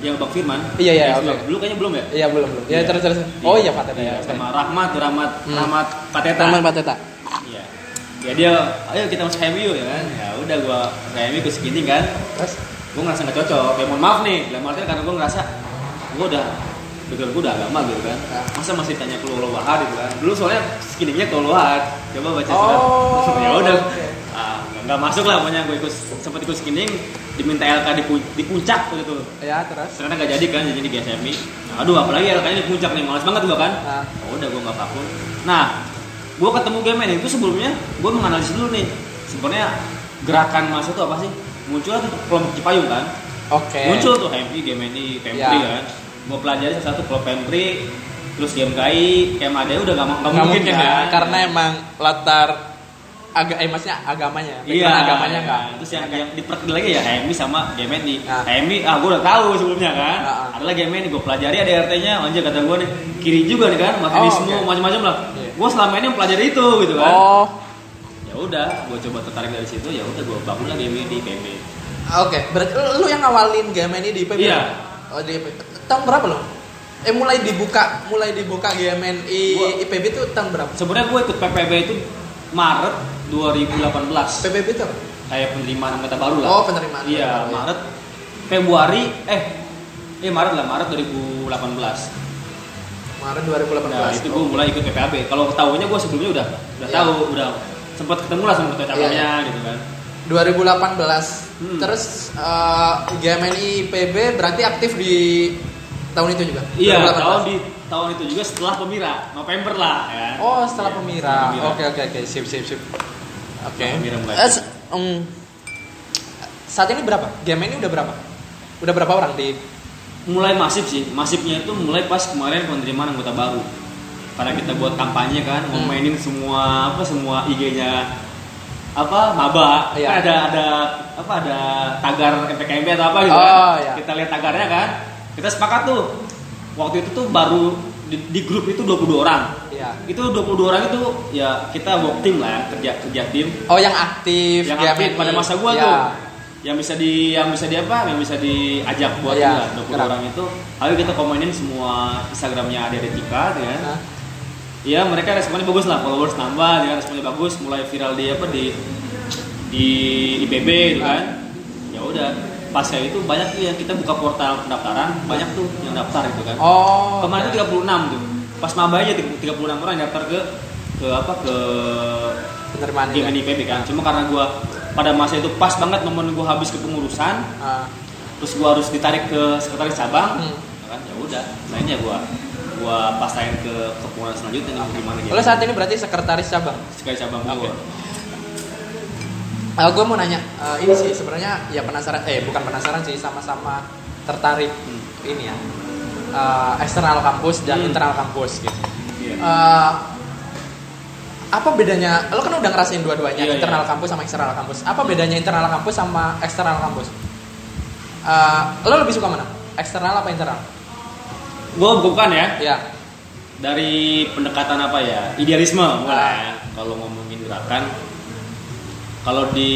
yang Bang Firman Iya, iya, Yang oke. dulu kayaknya belum ya Iya belum belum. Ya Iya. terus terus. Oh iya Fateta Iya, ya. oke. sama Rahmat tuh Rahmat Hmm. Rahmat Pateta Teman Fateta. iya ya dia ayo kita masuk HMU ya kan ya udah gue HMU ke screening kan Terus gue ngerasa nggak cocok ya mohon maaf nih dalam artian karena gue ngerasa gue udah background gue udah agama gitu kan? Ah. masa masih tanya ke Lolo Wahad gitu kan? Dulu soalnya skinningnya ke Wahad. Coba baca surat. Oh, [laughs] ya udah. oke. ah, nggak- masuk lah pokoknya. Gue ikut sempat ikut skinning diminta LK di, di puncak waktu itu. Ya terus. ternyata nggak jadi kan jadi di GSMI nah, aduh apalagi LK nya di puncak nih. Males banget gue kan? Nah. oh, udah gue nggak vakum nah gue ketemu game ini itu sebelumnya gue menganalisis dulu nih. Sebenarnya gerakan masa itu apa sih? Muncul tuh kelompok Cipayung kan? Oke. muncul tuh HMI, GMNI, Pempri Ya. kan mau pelajari satu klub Pempri terus game GAI, Kemade udah gak, gak, Nggak mungkin mungkin kan ya, karena emang latar aga eh maksudnya agamanya, iya agamanya iya. enggak. terus yang, yang diperkecil lagi ya HMI sama GMNI Nah. HMI ah gue udah tahu sebelumnya kan Ah, ah. adalah GMNI gue pelajari ada RT nya anjir kata gue nih kiri juga nih kan marxisme Oh, oke. macam-macam lah Iya. gue selama ini mempelajari itu gitu kan Oh, ya udah gue coba tertarik dari situ ya udah gue bangun lagi di PB oke. Berarti lu yang ngawalin GMNI di IPB? Iya. Oh di IPB. Tahun berapa lo? Eh mulai dibuka, mulai dibuka GMNI Gua- IPB itu tahun berapa? sebenarnya gue ikut PPB itu Maret 2018 PBB itu apa? kayak penerimaan anggota baru lah Oh, penerimaan iya ya. Maret Februari eh eh Maret lah Maret 2018 Maret 2018. nah itu gue mulai ikut PPAB kalau tahunya gue sebelumnya udah udah Iya. tahu udah sempat ketemu lah sama ketua cabangnya Iya, gitu kan 2018. Hmm. Terus eh, GMNI IPB berarti aktif di tahun itu juga. iya 2018. tahun di tahun itu juga setelah pemira November lah ya Oh, setelah Iya, pemira. Oke, oke, oke. Sip, sip, sip. Oke. Setelah pemira mulai. S- em, saat ini berapa? GMNI udah berapa? Udah berapa orang di mulai masif sih masifnya itu mulai pas kemarin penerimaan anggota baru karena kita buat kampanye kan mau Hmm. mainin semua apa semua IG-nya apa maba Iya. kan ada ada apa ada tagar MPKMB atau apa gitu Oh, kan iya. kita lihat tagarnya kan kita sepakat tuh waktu itu tuh baru di, di grup itu 22 orang Iya. Itu 22 orang itu ya kita work team lah ya, kerja kerja tim. Oh yang aktif, Yang ya, aktif pada masa gua Ya. tuh. Yang bisa di yang bisa di apa? Yang bisa diajak buat Iya, juga 20 gerak. orang itu. Ayo kita komenin semua Instagramnya ada Tika ya. Hah? Iya mereka responnya bagus lah, followers nambah, ya responnya bagus, mulai viral di apa di di IPB gitu kan. Ya udah, pas kayak itu banyak tuh yang kita buka portal pendaftaran, banyak tuh yang daftar gitu kan. Oh. Kemarin oke. tuh 36 tuh. Pas maba aja 36 orang yang daftar ke ke apa ke penerimaan ini. IPB kan. Cuma karena gua pada masa itu pas banget momen gua habis ke pengurusan, Ah, terus gua harus ditarik ke sekretaris cabang, Hmm. ya kan ya udah, lainnya gua gua pasain ke kepengurusan selanjutnya nih gimana gitu. Lo saat ini berarti sekretaris cabang. sekali cabang Oke. Gua. gue mau nanya, eh, ini sih sebenarnya ya penasaran, eh bukan penasaran sih, sama-sama tertarik Hmm. ini ya, eh, eksternal kampus dan Hmm. internal kampus gitu. Iya. Eh, apa bedanya? Lo kan udah ngerasain dua-duanya, Iya, internal iya. kampus sama eksternal kampus. Apa bedanya internal kampus sama eksternal kampus? Eh, lo lebih suka mana? Eksternal apa internal? Gua bukan ya Ya, dari pendekatan apa ya idealisme Ah. mulai ya. kalau ngomongin gerakan kalau di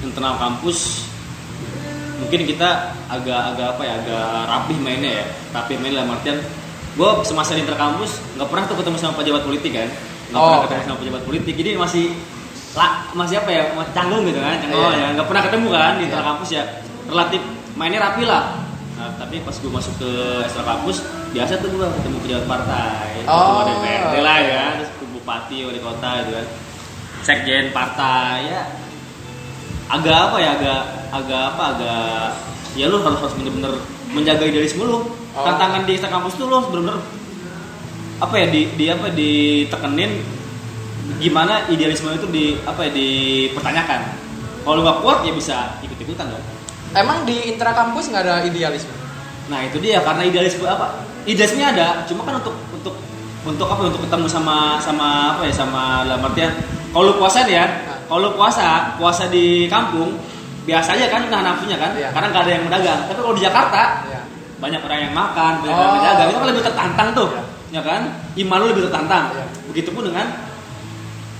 internal kampus mungkin kita agak-agak apa ya agak rapih mainnya ya. Rapih main dalam artian gue semasa di interkampus nggak pernah tuh ketemu sama pejabat politik kan. Nggak Oh, pernah oke. ketemu sama pejabat politik. Jadi masih lah masih apa ya masih canggung gitu kan canggung Iya. ya. Nggak pernah ketemu kan di Iya. interkampus ya. Relatif mainnya rapi lah. Nah, tapi pas gue masuk ke ekstra kampus biasa tuh gue ketemu pejabat partai. Oh. DPRD lah ya terus bupati wali kota gitu kan. Sekjen partai ya agak apa ya agak agak apa agak ya lu harus harus bener-bener menjaga idealisme lu Oh. tantangan di kampus tuh lu harus bener-bener apa ya di, di apa ditekenin gimana idealisme itu di apa ya dipertanyakan kalau lu nggak kuat ya bisa ikut-ikutan dong emang di intra kampus nggak ada idealisme? Nah itu dia karena idealisme apa? Idealisme ada, cuma kan untuk untuk untuk apa? Untuk ketemu sama sama apa ya? Sama dalam artian kalau lu puasa nih ya. Kalau puasa puasa di kampung biasa aja kan nahan nafsunya kan, Iya. karena nggak ada yang mendagang. Tapi kalau di Jakarta Ya. banyak orang yang makan, banyak orang Oh. yang mendagang, itu kan lebih tertantang tuh, Iya. ya kan? Iman lu lebih tertantang. Iya. Begitupun dengan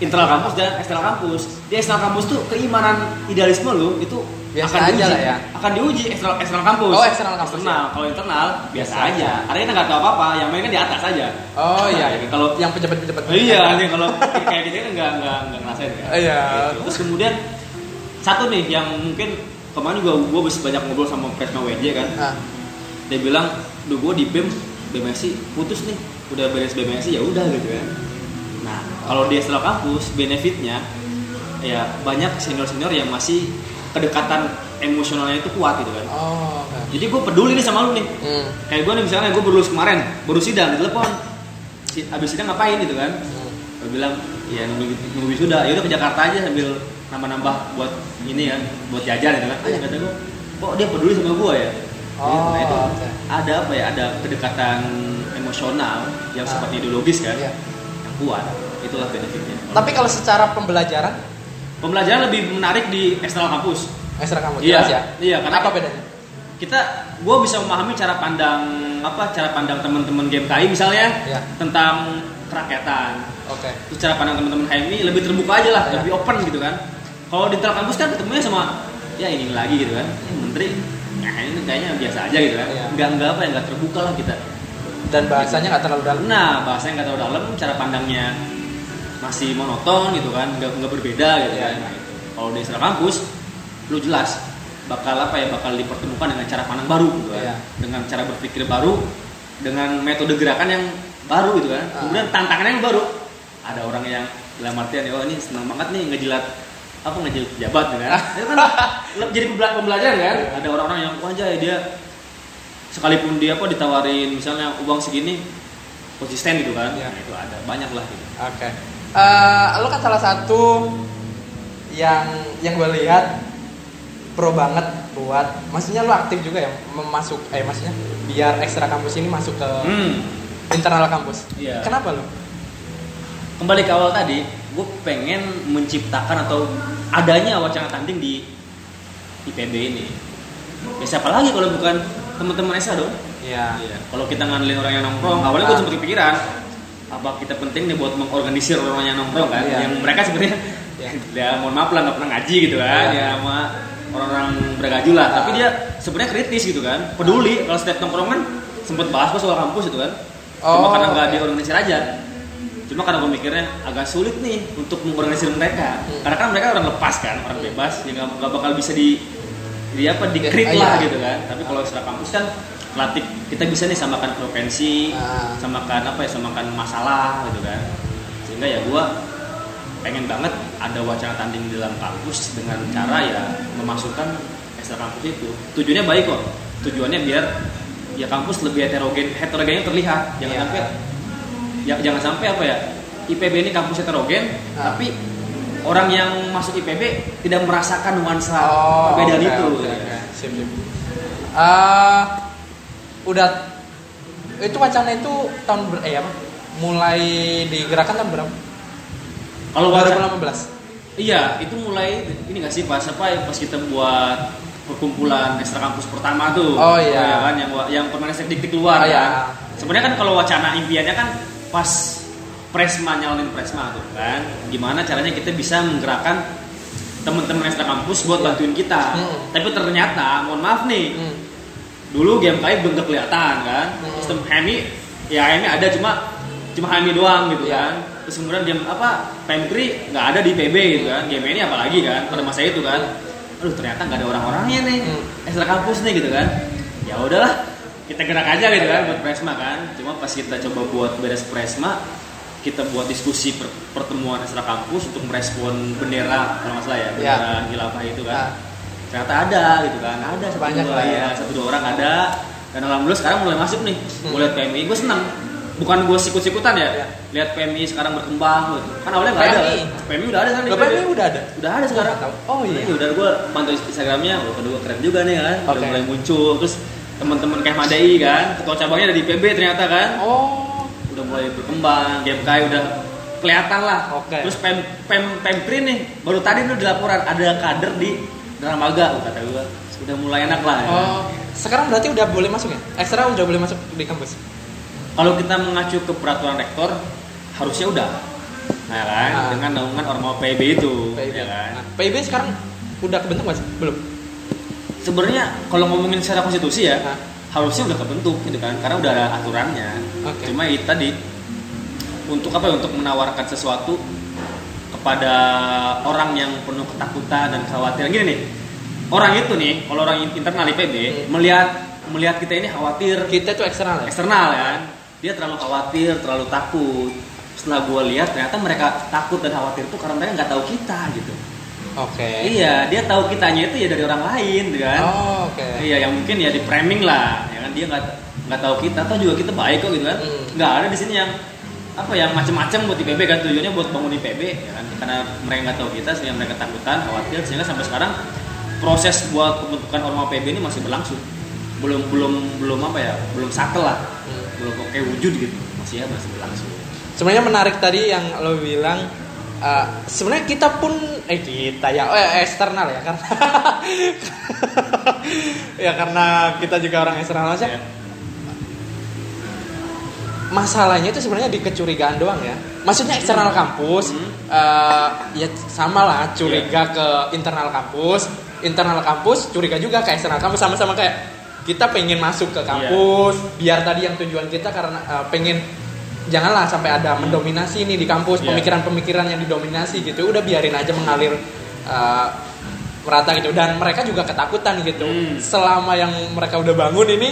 internal kampus dan eksternal kampus. Di eksternal kampus tuh keimanan idealisme lu itu Biasa akan aja diuji, lah ya. akan diuji eksternal eksternal kampus. Oh, eksternal kampus, Eksternal. Kalau internal biasa Biasa aja. Karena kita nggak tahu apa-apa, yang main kan di atas aja. Oh iya, Nah, kalau yang pejabat-pejabat. iya, nanti kalau kayak gitu kan nggak nggak nggak ngerasain kan. Iya. Gitu. Terus kemudian satu nih yang mungkin kemarin juga gue bisa banyak ngobrol sama Presma WJ kan. Ah, Dia bilang, duh gue di BEM BMSI putus nih, udah beres BMSI ya udah gitu kan. Nah kalau di eksternal kampus benefitnya ya banyak senior-senior yang masih kedekatan emosionalnya itu kuat gitu kan. Oh, oke. Jadi gue peduli nih sama lu nih. Hmm. Kayak gue nih misalnya gue baru lulus kemarin, baru sidang, ditelepon. Si, abis sidang ngapain gitu kan? Hmm. Gue bilang, ya nunggu, nunggu wisuda, ya udah ke Jakarta aja sambil nambah-nambah buat ini ya, buat jajan gitu kan. Aja kata gue, kok dia peduli sama gue ya? Oh, nah itu oke. ada apa ya? Ada kedekatan emosional yang Ah. seperti ideologis kan, Iya. yang kuat. Itulah benefitnya. Tapi kalau secara pembelajaran Pembelajaran lebih menarik di eksternal kampus. ekstra kampus Iya, jelas ya. iya, karena apa bedanya? kita gue bisa memahami cara pandang apa cara pandang teman-teman GMKI misalnya Iya. tentang kerakyatan Oke. terus cara pandang teman-teman HMI lebih terbuka aja lah Iya. lebih open gitu kan kalau di internal kampus kan ketemunya sama ya ini lagi gitu kan ini menteri nah ini kayaknya biasa aja gitu kan Iya. nggak nggak apa ya nggak terbuka lah kita Dan bahasanya nggak terlalu dalam. nah bahasanya nggak terlalu dalam cara pandangnya masih monoton gitu kan nggak nggak berbeda gitu Iya. kan Nah, itu. kalau di internal kampus lu jelas bakal apa ya bakal dipertemukan dengan cara pandang baru gitu kan Iya. dengan cara berpikir baru dengan metode gerakan yang baru gitu kan Ah. kemudian tantangannya yang baru ada orang yang dalam artian oh ini senang banget nih ngejilat apa ngejilat pejabat gitu kan [laughs] itu kan jadi pembela- pembelajaran kan ada orang-orang yang wah aja dia sekalipun dia apa ditawarin misalnya uang segini konsisten gitu kan Iya. nah, itu ada banyak lah gitu Oke. Eh, lo kan salah satu yang yang gue lihat pro banget buat, maksudnya lo aktif juga ya memasuk, eh maksudnya biar ekstra kampus ini masuk ke hmm. internal kampus. Iya. Kenapa lo? kembali ke awal tadi gue pengen menciptakan atau adanya wacana tanding di IPB ini ya siapa lagi kalau bukan teman-teman Esa dong Iya. Iya. Kalau kita ngandelin orang yang nongkrong, awalnya gue sempet kepikiran, apa kita penting nih buat mengorganisir orang yang nongkrong kan Iya. yang mereka sebenarnya Iya. ya mohon maaf lah nggak pernah ngaji gitu kan Iya. ya sama orang-orang bergaji lah Ah. tapi dia sebenarnya kritis gitu kan peduli kalau setiap nongkrongan sempet bahas soal kampus itu kan cuma Oh, karena nggak oke. diorganisir aja cuma karena gue mikirnya agak sulit nih untuk mengorganisir mereka Hmm. karena kan mereka orang lepas kan orang bebas ya nggak bakal bisa di di apa dikrit Iya. lah gitu kan tapi kalau setelah kampus kan latih kita bisa nih samakan frekuensi Ah. samakan apa ya samakan masalah gitu kan sehingga ya gua pengen banget ada wacana tanding di dalam kampus dengan cara ya memasukkan ekstra kampus itu tujuannya baik kok tujuannya biar ya kampus lebih heterogen heterogennya terlihat jangan Iya. sampai ya jangan sampai apa ya IPB ini kampus heterogen Ah. tapi orang yang masuk IPB tidak merasakan nuansa Oh, perbedaan oke, itu oke, oke. Sip, sip. Eh, udah itu wacana itu tahun ber, eh apa? Mulai digerakkan tahun berapa? kalau wacana 2018. Iya, itu mulai ini nggak sih pas apa ya pas kita buat perkumpulan ekstra kampus pertama tuh. Oh, iya. ya kan yang yang permanen dik keluar Oh, iya. kan. Sebenarnya kan kalau wacana impiannya kan pas Presma nyalonin Presma tuh kan. Gimana caranya kita bisa menggerakkan teman-teman ekstra kampus buat bantuin kita. Hmm. Tapi ternyata mohon maaf nih, Hmm. Dulu game kali belum kelihatan kan. Hmm. Sistem HMI ya HMI ada cuma cuma HMI doang gitu Iya. kan. Terus kemudian game apa Pemkri nggak ada di PB gitu kan. Game ini apalagi kan pada masa itu kan. Aduh ternyata nggak ada orang-orangnya nih. Hmm. Ekstra kampus nih gitu kan. Ya udahlah kita gerak aja gitu kan buat Presma kan. Cuma pas kita coba buat beres Presma kita buat diskusi per- pertemuan ekstra kampus untuk merespon bendera kalau nggak salah ya Iya. bendera hilafah itu kan Nah, ternyata ada gitu kan ada satu Banyak dua lah ya. ya satu dua orang ada dan alhamdulillah sekarang mulai masuk nih gue lihat PMI gue senang bukan gue sikut-sikutan ya Iya. lihat PMI sekarang berkembang gitu kan awalnya nggak ada PMI? kan? Udah ada PB. PMI udah ada? udah ada sekarang. Oh, iya. Udah gue pantau Instagramnya oh, kedua keren juga nih kan udah Oke. mulai muncul terus teman-teman kayak Madai kan ketua cabangnya ada di PB ternyata kan Oh, udah mulai berkembang GMK udah kelihatan lah Oke. terus pem pem pempri nih baru tadi tuh di laporan ada kader di Dramaga kata gue sudah mulai enak lah ya. oh. Sekarang berarti udah boleh masuk ya? Ekstra udah boleh masuk di kampus. kalau kita mengacu ke peraturan rektor harusnya udah nah kan Ah. dengan naungan orma PIB itu PIB. ya kan Nah, PIB sekarang udah kebentuk masih? Belum. sebenarnya kalau ngomongin secara konstitusi ya Hah? harusnya udah kebentuk gitu kan karena udah ada aturannya Oke. cuma itu tadi untuk apa ya untuk menawarkan sesuatu kepada orang yang penuh ketakutan dan kekhawatiran gini nih orang itu nih kalau orang internal IPB Hmm. melihat melihat kita ini khawatir Kita tuh eksternal ya? eksternal kan dia terlalu khawatir terlalu takut setelah gue lihat ternyata mereka takut dan khawatir itu karena mereka nggak tahu kita gitu Oke. iya dia tahu kitanya itu ya dari orang lain gitu kan Oh, oke. iya yang mungkin ya di framing lah ya kan dia nggak nggak tahu kita atau juga kita baik kok gitu kan Hmm. nggak ada di sini yang apa yang macam-macam buat IPB kan tujuannya buat bangun IPB ya kan karena mereka nggak tahu kita sehingga mereka takutan khawatir sehingga sampai sekarang proses buat pembentukan orma PB ini masih berlangsung belum belum belum apa ya belum sakel lah Hmm. belum oke wujud gitu masih ya masih berlangsung Sebenarnya menarik tadi yang lo bilang eh, sebenarnya kita pun eh kita ya oh, eh, eksternal ya karena [laughs] ya karena kita juga orang eksternal aja. Ya. Masalahnya itu sebenarnya di kecurigaan doang ya. Maksudnya eksternal kampus Hmm. eh, ya sama lah curiga ke internal kampus, internal kampus curiga juga ke eksternal kampus sama-sama kayak kita pengen masuk ke kampus biar tadi yang tujuan kita karena eh, pengen janganlah sampai ada mendominasi nih di kampus Iya. pemikiran-pemikiran yang didominasi gitu udah biarin aja mengalir eh, merata gitu dan mereka juga ketakutan gitu Hmm. selama yang mereka udah bangun ini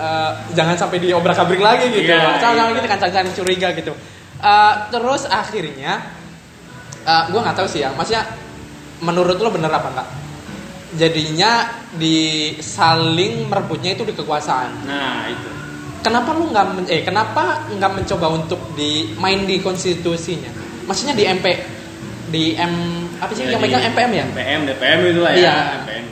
eh, jangan sampai diobrak-abrik lagi gitu. Iya, sama-sama iya. kita kan saling curiga gitu. Eh, terus akhirnya eh, gue nggak tahu sih ya maksudnya menurut lo bener apa enggak jadinya di saling merebutnya itu di kekuasaan. Nah itu. Kenapa lu nggak men- eh kenapa nggak mencoba untuk di main di konstitusinya? Maksudnya di MP di M apa sih yang Jadi, megang MPM ya? MPM DPM itu lah ya Iya. MPM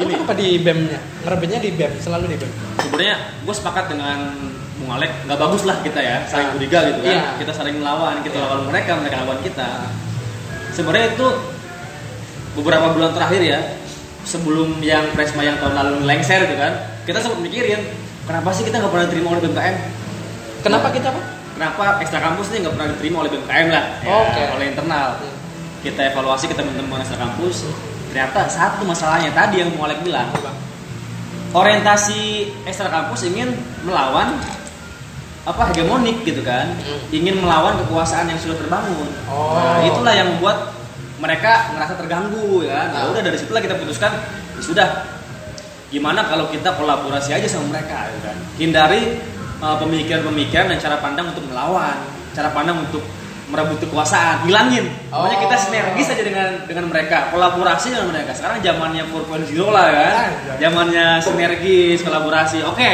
Lu gini kenapa di BEM-nya ngerebutnya di BEM selalu di BEM sebenarnya gue sepakat dengan Bung Alek nggak bagus lah kita ya saling Ah. curiga gitu kan Iya. kita saling melawan kita Iya. lawan mereka mereka lawan kita sebenarnya itu beberapa bulan terakhir ya sebelum yang Presma yang tahun lalu lengser gitu kan kita sempat mikirin kenapa sih kita nggak pernah terima oleh BMKM kenapa kita apa kenapa ekstra kampus ini nggak pernah diterima oleh BMKM lah, ya, Oke. oleh internal. Hmm. Kita evaluasi ke teman-teman ekstra kampus. Ternyata satu masalahnya tadi yang mau Alek bilang, Apa? Orientasi ekstra kampus ingin melawan apa hegemonik gitu kan Hmm. ingin melawan kekuasaan yang sudah terbangun Oh. nah itulah yang membuat mereka merasa terganggu ya nah Ah. udah dari situlah kita putuskan ya sudah gimana kalau kita kolaborasi aja sama mereka gitu kan hindari uh, pemikiran-pemikiran dan cara pandang untuk melawan cara pandang untuk merebut kekuasaan. Hilangin pokoknya kita Oh. sinergis aja dengan dengan mereka. Kolaborasi dengan mereka. Sekarang zamannya 4.0 lah kan? Anjay. zamannya sinergis kolaborasi. Oke.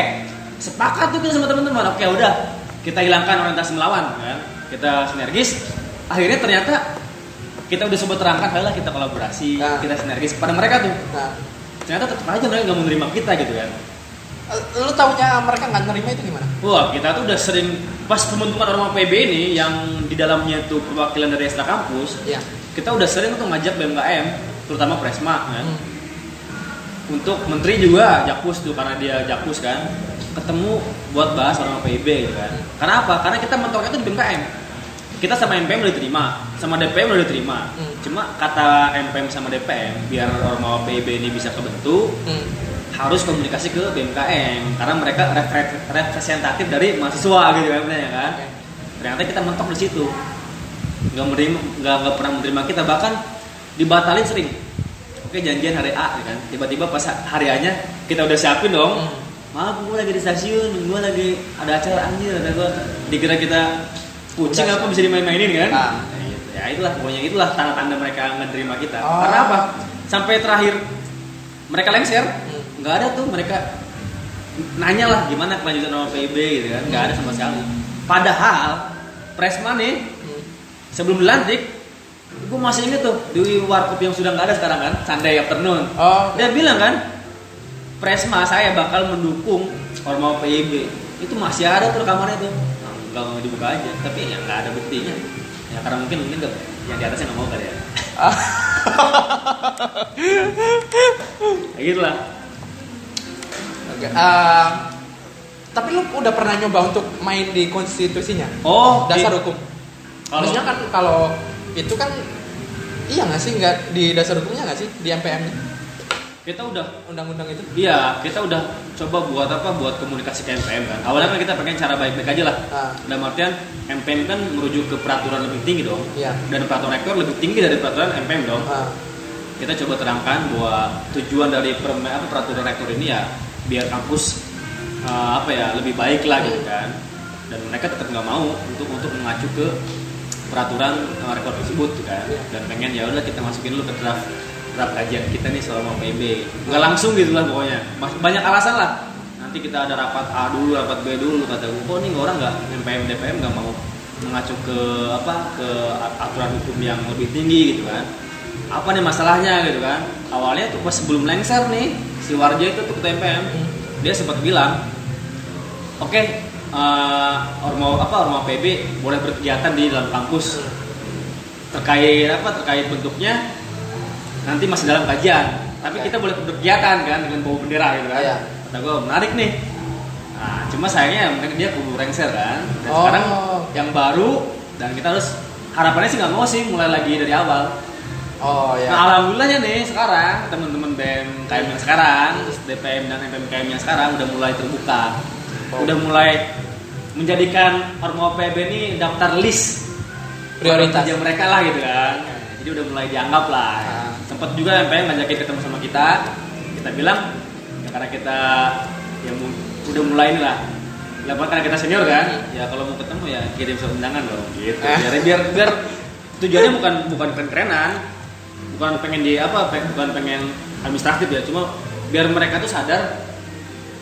Sepakat tuh kita sama teman-teman. Oke udah. Kita hilangkan orientasi melawan kan? Kita sinergis. Akhirnya ternyata kita udah sempat terangkan ayolah kita kolaborasi Nah. kita sinergis. Pada mereka tuh. Nah, ternyata tetap aja mereka nggak menerima kita gitu kan lu taunya mereka nggak nerima itu gimana? wah kita tuh udah sering pas pembentukan Orma PB ini yang di dalamnya tuh perwakilan dari ekstra kampus Iya. kita udah sering tuh ngajak BMKM terutama Presma kan Hmm. untuk menteri juga Jakpus tuh karena dia Jakpus kan ketemu buat bahas Orma PIB gitu kan karena apa karena kita mentoknya tuh di BMKM kita sama MPM udah diterima sama DPM udah diterima Hmm. cuma kata MPM sama DPM biar Orma PIB ini bisa kebentuk Hmm. Harus komunikasi ke BMKM karena mereka repre- representatif dari mahasiswa gitu kan ya kan? Ternyata kita mentok di situ. Nggak menerima nggak nggak pernah menerima kita. Bahkan dibatalin sering. Oke janjian hari A ya kan. Tiba-tiba pas hari A nya kita udah siapin dong. Hmm. maaf gue lagi di stasiun gue lagi ada acara anjir ada gue dikira kita kucing apa bisa dimain-mainin kan? Ah. Gitu. ya itulah pokoknya itulah tanda-tanda mereka terima kita. Oh. karena apa? Sampai terakhir mereka lengser. Hmm. Nggak ada tuh mereka nanya lah gimana kelanjutan sama PIB gitu kan. Nggak ada sama sekali. Padahal Presma nih sebelum dilantik gue masih inget tuh di warkop yang sudah nggak ada sekarang kan Sunday afternoon. Oh, dia bilang kan Presma saya bakal mendukung Orma PIB itu masih ada tuh rekamannya tuh. Nggak mau dibuka aja tapi ya nggak ada buktinya. Ya karena mungkin mungkin nggak- yang di atasnya nggak mau kali ya. [laughs] Gitu lah Eh, tapi lu udah pernah nyoba untuk main di konstitusinya? oh Dasar di- hukum. kalau Maksudnya kan kalau itu kan iya nggak sih nggak di dasar hukumnya nggak sih di MPM -nya? kita udah undang-undang itu? Iya, kita udah coba buat apa? Buat komunikasi ke MPM kan. Awalnya kan kita pengen cara baik-baik aja lah. Ah. Dalam artian MPM kan merujuk ke peraturan lebih tinggi dong. Iya. Dan peraturan rektor lebih tinggi dari peraturan MPM dong. Ah, Kita coba terangkan bahwa tujuan dari peraturan rektor ini ya biar kampus eh, apa ya lebih baik lah gitu kan. Dan mereka tetap nggak mau untuk untuk mengacu ke peraturan eh, rektor tersebut gitu kan. Iya. Dan pengen ya udah kita masukin dulu ke draft draft kajian kita nih selama PB nggak langsung gitu lah pokoknya. Banyak alasan lah. Nanti kita ada rapat A dulu rapat B dulu kata gue kok nih orang nggak MPM DPM nggak mau mengacu ke apa ke aturan hukum yang lebih tinggi gitu kan. Apa nih masalahnya gitu kan? Awalnya tuh pas sebelum lengser nih si Warjo itu tuh ketua MPM dia sempat bilang oke eh, ormo apa ormo PB boleh berkegiatan di dalam kampus. Terkait apa terkait bentuknya nanti masih dalam kajian. Tapi kita boleh berkegiatan kan dengan bawa bendera gitu kan. Iya. kata gue menarik nih. Nah, cuma sayangnya mungkin dia kubu rengser kan. Dan Oh. sekarang yang baru dan kita harus harapannya sih nggak mau sih mulai lagi dari awal Oh ya. Nah alhamdulillahnya nih sekarang teman-teman BM KM yang sekarang, terus DPM dan MPM KM yang sekarang udah mulai terbuka, Oh. udah mulai menjadikan Ormo PB ini daftar list Prioritas. kerja mereka lah gitu kan. Jadi udah mulai dianggap lah. Ah. Sempat juga MPM ngajakin ketemu sama kita, kita bilang ya karena kita ya udah mulai nih lah. Ya karena kita senior kan, ya kalau mau ketemu ya kirim surat undangan dong gitu. Eh. Biar biar biar tujuannya bukan bukan keren-kerenan, bukan pengen di apa bukan pengen administratif ya cuma biar mereka tuh sadar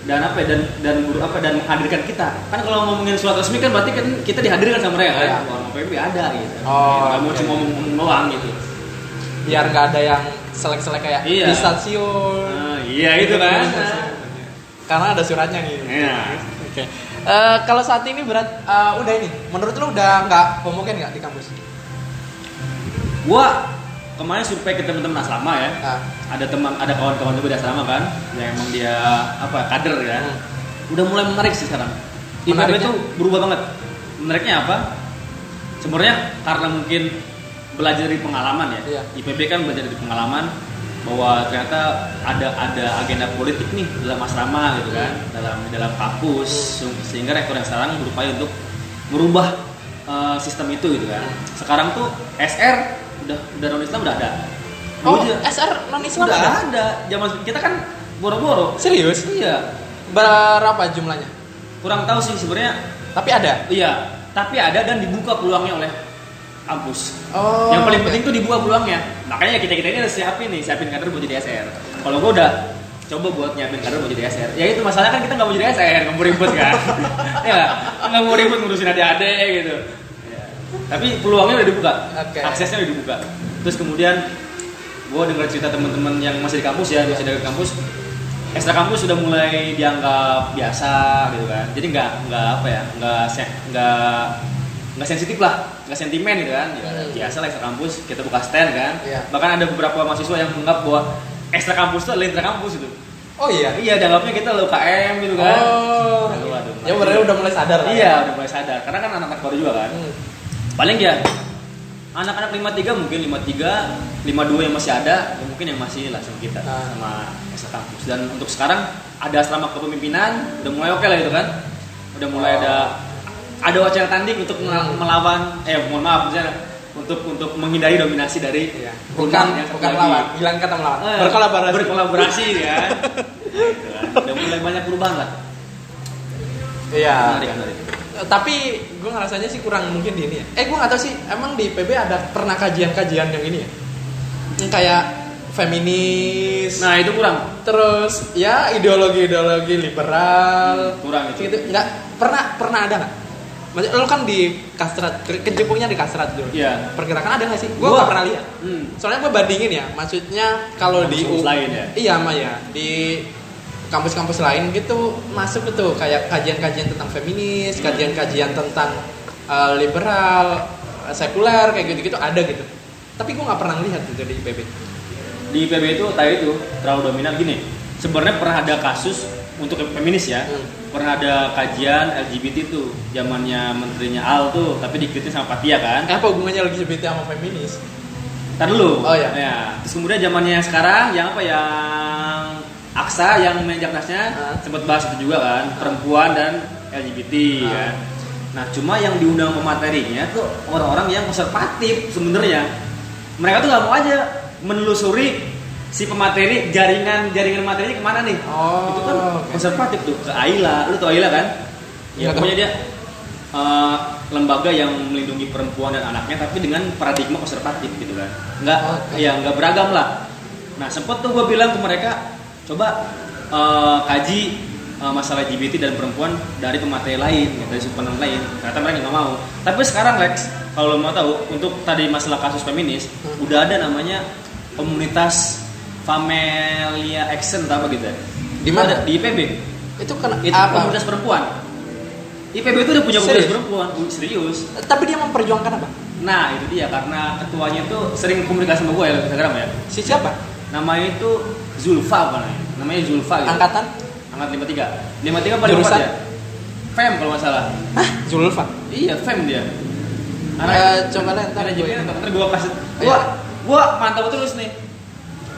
dan apa ya, dan dan buru- apa dan menghadirkan kita kan kalau ngomongin surat resmi kan berarti kan kita dihadirkan sama mereka kan Iya. orang PB ada gitu Oh, nggak mau cuma ngomong doang gitu Biar nggak ada yang selek-selek kayak Iya. di stasiun. nah, iya itu kan Karena ada suratnya nih. Iya. Oke. Eh, kalau saat ini berat eh, udah ini. Menurut lu udah nggak homogen nggak di kampus? gua kemarin survei ke teman-teman asrama ya. Nah, ada teman ada kawan-kawan juga di asrama kan yang emang dia apa kader ya. Hmm. udah mulai menarik sih sekarang. IPB tuh berubah banget. Menariknya apa? Sebenarnya karena mungkin belajar dari pengalaman ya. Iya. IPB kan belajar dari pengalaman bahwa ternyata ada ada agenda politik nih dalam asrama gitu kan dalam dalam kampus. Sehingga rektor yang sekarang berupaya untuk merubah eh, sistem itu gitu kan. Sekarang tuh SR udah udah non Islam udah ada Oh, aja SR non Islam udah ada? ada zaman kita kan boro-boro Serius? iya Berapa jumlahnya? kurang tahu sih sebenarnya Tapi ada. iya tapi ada dan dibuka peluangnya oleh kampus Oh. yang paling oke. penting tuh dibuka peluangnya makanya kita kita ini harus siapin nih siapin kader buat jadi SR kalau gue udah coba buat nyiapin kader buat jadi SR ya itu masalahnya kan kita nggak mau jadi SR nggak mau ribet kan [laughs] ya nggak? mau ribet ngurusin adik-adik gitu. Tapi peluangnya udah dibuka Oke. aksesnya udah dibuka terus kemudian gue dengar cerita teman-teman yang masih di kampus ya masih di kampus ekstra kampus sudah mulai dianggap biasa gitu kan jadi nggak nggak apa ya nggak nggak nggak sensitif lah nggak sentimen gitu kan ya, Hmm. biasa lah ekstra kampus kita buka stand kan Iya. bahkan ada beberapa mahasiswa yang menganggap bahwa ekstra kampus itu adalah intra kampus itu Oh iya. iya dianggapnya kita lo UKM gitu kan Oh. Aduh, aduh. Ya berarti udah mulai sadar iya udah mulai sadar karena kan anak-anak baru juga kan Hmm. Paling ya anak-anak 53 mungkin 53 52 yang masih ada ya mungkin yang masih lah sama kita Ah. sama ekstra kampus dan untuk sekarang ada asrama kepemimpinan udah mulai oke lah gitu kan udah mulai Oh. ada ada wacana tanding untuk Hmm. melawan eh mohon maaf misalnya untuk untuk menghindari dominasi dari Iya. rumah Bukan yang bukan lagi. lawan, bilang kata melawan. Eh, Berkolaborasi. berkolaborasi [laughs] Gitu kan. udah mulai banyak perubahan lah Iya. menarik menarik Tapi gue ngerasanya sih kurang mungkin di ini ya. Eh gue nggak tahu sih, emang di PB ada pernah kajian-kajian yang ini ya? Yang kayak feminis, nah itu kurang terus ya ideologi-ideologi liberal, kurang itu gitu. Nggak pernah pernah ada nggak? Maksudnya lo kan di kastrat, ke- kejepungnya di kastrat dulu. Iya. Pergerakan ada nggak sih? Gue nggak pernah lihat. hmm. Soalnya gue bandingin ya, maksudnya kalau di U- lain ya? Iya, mah ya di kampus-kampus lain gitu masuk itu kayak kajian-kajian tentang feminis, kajian-kajian tentang uh, liberal, uh, sekuler kayak gitu-gitu ada gitu. Tapi gue nggak pernah lihat itu di IPB. di IPB itu tadi itu terlalu dominan gini sebenarnya pernah ada kasus untuk feminis ya Hmm. pernah ada kajian LGBT tuh zamannya menterinya Al tuh tapi dikritik sama Patia kan Eh, apa hubungannya LGBT sama feminis? Ntar dulu Oh, iya. ya terus kemudian zamannya yang sekarang yang apa yang Aksa yang main jaknasnya Ah. sempat bahas itu juga kan perempuan dan LGBT Ah. kan nah cuma yang diundang pematerinya tuh orang-orang yang konservatif sebenarnya mereka tuh nggak mau aja menelusuri si pemateri jaringan jaringan materinya ke mana nih Oh, itu kan oke. konservatif tuh ke Aila lu tau Aila kan ya Nggak pokoknya dia eh, lembaga yang melindungi perempuan dan anaknya tapi dengan paradigma konservatif gitu kan nggak Oke. ya nggak beragam lah nah sempet tuh gue bilang ke mereka coba eh, kaji eh, masalah LGBT dan perempuan dari pemateri lain gitu, dari sudut pandang lain ternyata mereka nggak mau tapi sekarang Lex kalau lo mau tahu untuk tadi masalah kasus feminis Hmm. udah ada namanya komunitas Familia Action atau apa gitu ya Di mana? Di IPB Itu kena itu apa? komunitas perempuan IPB itu udah punya komunitas Serius? perempuan Uh, serius Tapi dia memperjuangkan apa? nah itu dia karena ketuanya itu sering komunikasi sama gue ya di Instagram ya Si siapa? namanya itu Zulfa apa namanya namanya Zulfa gitu Angkatan? angkat 53 53 paling Jurusan? ya Fem kalau nggak salah Hah? Zulfa? iya Fem dia Eh, coba lah ntar gue ntar gue kasih Iya. gua gua mantau terus nih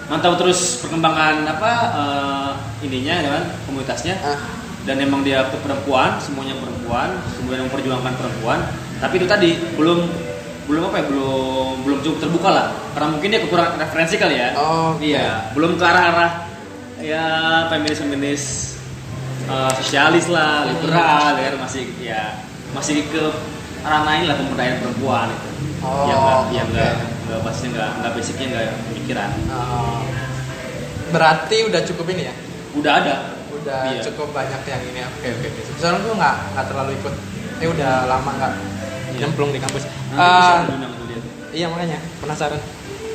mantau terus perkembangan apa eh, ininya ya kan komunitasnya Ah. dan emang dia perempuan semuanya perempuan kemudian memperjuangkan perempuan tapi itu tadi belum belum apa ya belum belum cukup terbuka lah karena mungkin dia kekurangan referensi kali ya Oh, oke. iya belum ke arah arah ya feminis feminis eh, sosialis lah liberal ya masih ya masih ke arah lain lah pemberdayaan perempuan itu Oh, yang nggak yang oke. nggak nggak pastinya nggak nggak basicnya nggak pemikiran Oh. Berarti udah cukup ini ya? udah ada Udah Iya. cukup banyak yang ini. Oke oke. oke. Soalnya gue nggak nggak terlalu ikut. Eh udah lama nggak. Nyemplung di kampus. Dia. iya makanya penasaran.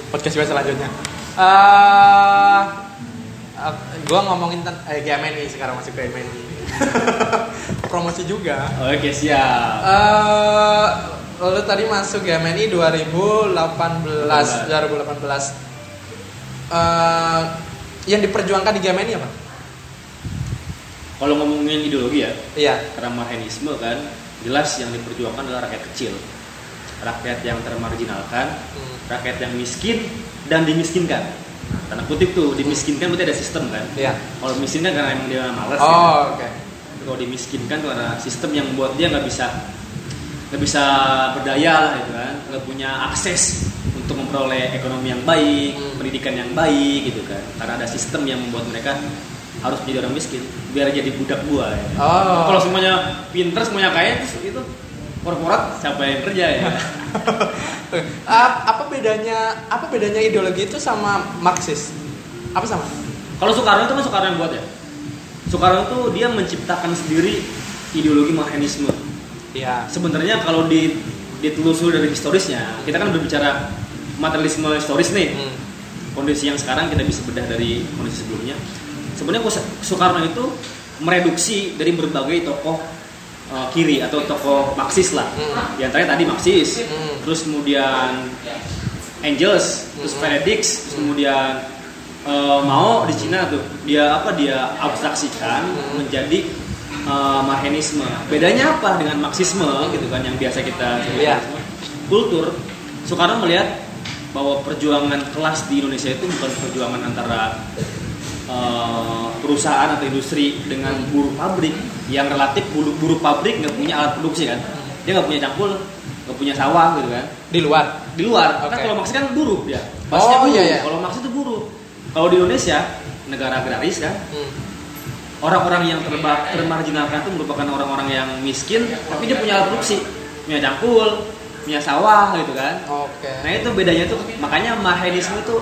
Podcast gue selanjutnya. Eh, gue ngomongin tentang eh, GMNI sekarang masih GMNI. [laughs] Promosi juga. Oke siap. Eh, lalu tadi masuk GMNI 2018 2018. Eh, yang diperjuangkan di GMNI apa? Kalau ngomongin ideologi ya, Iya. keramahenisme kan, jelas yang diperjuangkan adalah rakyat kecil rakyat yang termarginalkan Hmm. rakyat yang miskin dan dimiskinkan tanda kutip tuh dimiskinkan berarti ada sistem kan Iya. kalau miskin kan karena emang dia malas gitu. Oh, oke. kalau dimiskinkan tuh karena sistem yang membuat dia nggak bisa nggak bisa berdaya lah gitu kan nggak punya akses untuk memperoleh ekonomi yang baik Hmm. pendidikan yang baik gitu kan karena ada sistem yang membuat mereka harus menjadi orang miskin biar jadi budak gua ya. Oh. kalau semuanya pinter semuanya kaya itu korporat siapa yang kerja ya [laughs] Ap- apa bedanya apa bedanya ideologi itu sama Marxis? Apa sama? kalau Soekarno itu kan Soekarno yang buat ya Soekarno itu dia menciptakan sendiri ideologi Marxisme Iya. sebenarnya kalau di ditelusuri dari historisnya kita kan berbicara materialisme historis nih Hmm. kondisi yang sekarang kita bisa bedah dari kondisi sebelumnya sebenarnya Soekarno itu mereduksi dari berbagai tokoh uh, kiri atau tokoh Marxis lah Hmm. di antaranya tadi Marxis Hmm. terus kemudian Engels terus Hmm. Benedict terus kemudian uh, Mao di Cina tuh dia apa dia abstraksikan Hmm. menjadi uh, Marxisme bedanya apa dengan Marxisme gitu kan yang biasa kita sebut Iya. kultur Soekarno melihat bahwa perjuangan kelas di Indonesia itu bukan perjuangan antara eh, perusahaan atau industri dengan buruh pabrik yang relatif buruh, buruh pabrik nggak punya alat produksi kan dia nggak punya cangkul nggak punya sawah gitu kan Di luar. di luar kan Oke. kalau Marx kan buruh dia Oh, Basisnya buruh. iya, iya. kalau Marx itu buruh kalau di Indonesia negara agraris kan Hmm. orang-orang yang terba- termarginalkan itu merupakan orang-orang yang miskin tapi dia punya alat produksi punya cangkul punya sawah gitu kan Oke. Nah itu bedanya tuh makanya Marxisme itu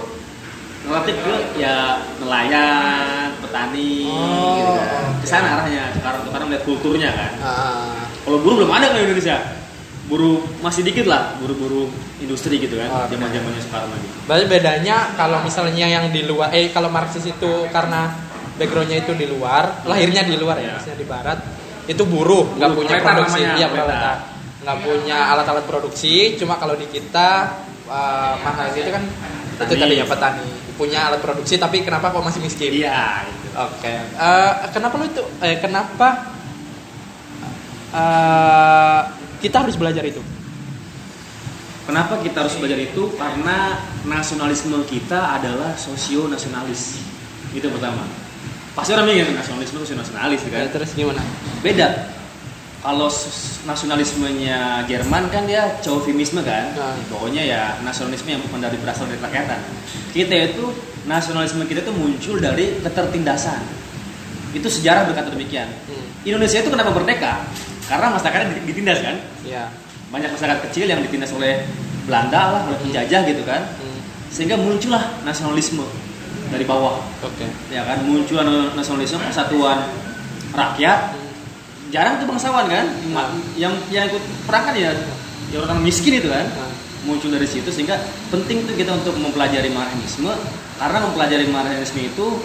relatif ke ya nelayan, petani Oh, gitu kan. Ke sana arahnya sekarang sekarang lihat kulturnya kan. Ah, Kalau buruh belum ada kan di Indonesia. Buruh masih dikit lah, buruh-buruh industri gitu kan, Oke. zaman-zamannya sekarang lagi. berarti bedanya kalau misalnya yang di luar, eh kalau Marxis itu karena backgroundnya itu di luar, lahirnya di luar ya, Iya. maksudnya di barat, itu buruh, nggak punya produksi, namanya, iya proletar. nggak punya alat-alat produksi, cuma kalau di kita uh, Marxis itu kan itu Petani. tadi ya petani, punya alat produksi tapi kenapa kok masih miskin? Iya, itu. Oke. Eh, kenapa lu itu? Eh, kenapa eh, kita harus belajar itu? Kenapa kita harus belajar itu? Karena nasionalisme kita adalah sosio nasionalis. Itu pertama. Pasti orang mikir nasionalisme sosio nasionalis kan. Ya, terus gimana? beda kalau nasionalismenya Jerman kan dia chauvinisme kan? Nah. pokoknya ya nasionalisme yang bukan dari berasal dari rakyatan kita itu nasionalisme kita itu muncul dari ketertindasan. Itu sejarah berkata demikian. Hmm. Indonesia itu kenapa merdeka? Karena masyarakatnya ditindas kan? Ya. banyak masyarakat kecil yang ditindas oleh Belanda lah oleh penjajah gitu kan? Hmm. sehingga muncullah nasionalisme dari bawah. Oke. ya kan? Muncul nasionalisme persatuan rakyat jarang tuh bangsawan kan? Ma- yang yang ikut perang kan ya ya orang miskin itu kan? Nah. muncul dari situ sehingga penting tuh kita untuk mempelajari marxisme karena mempelajari marxisme itu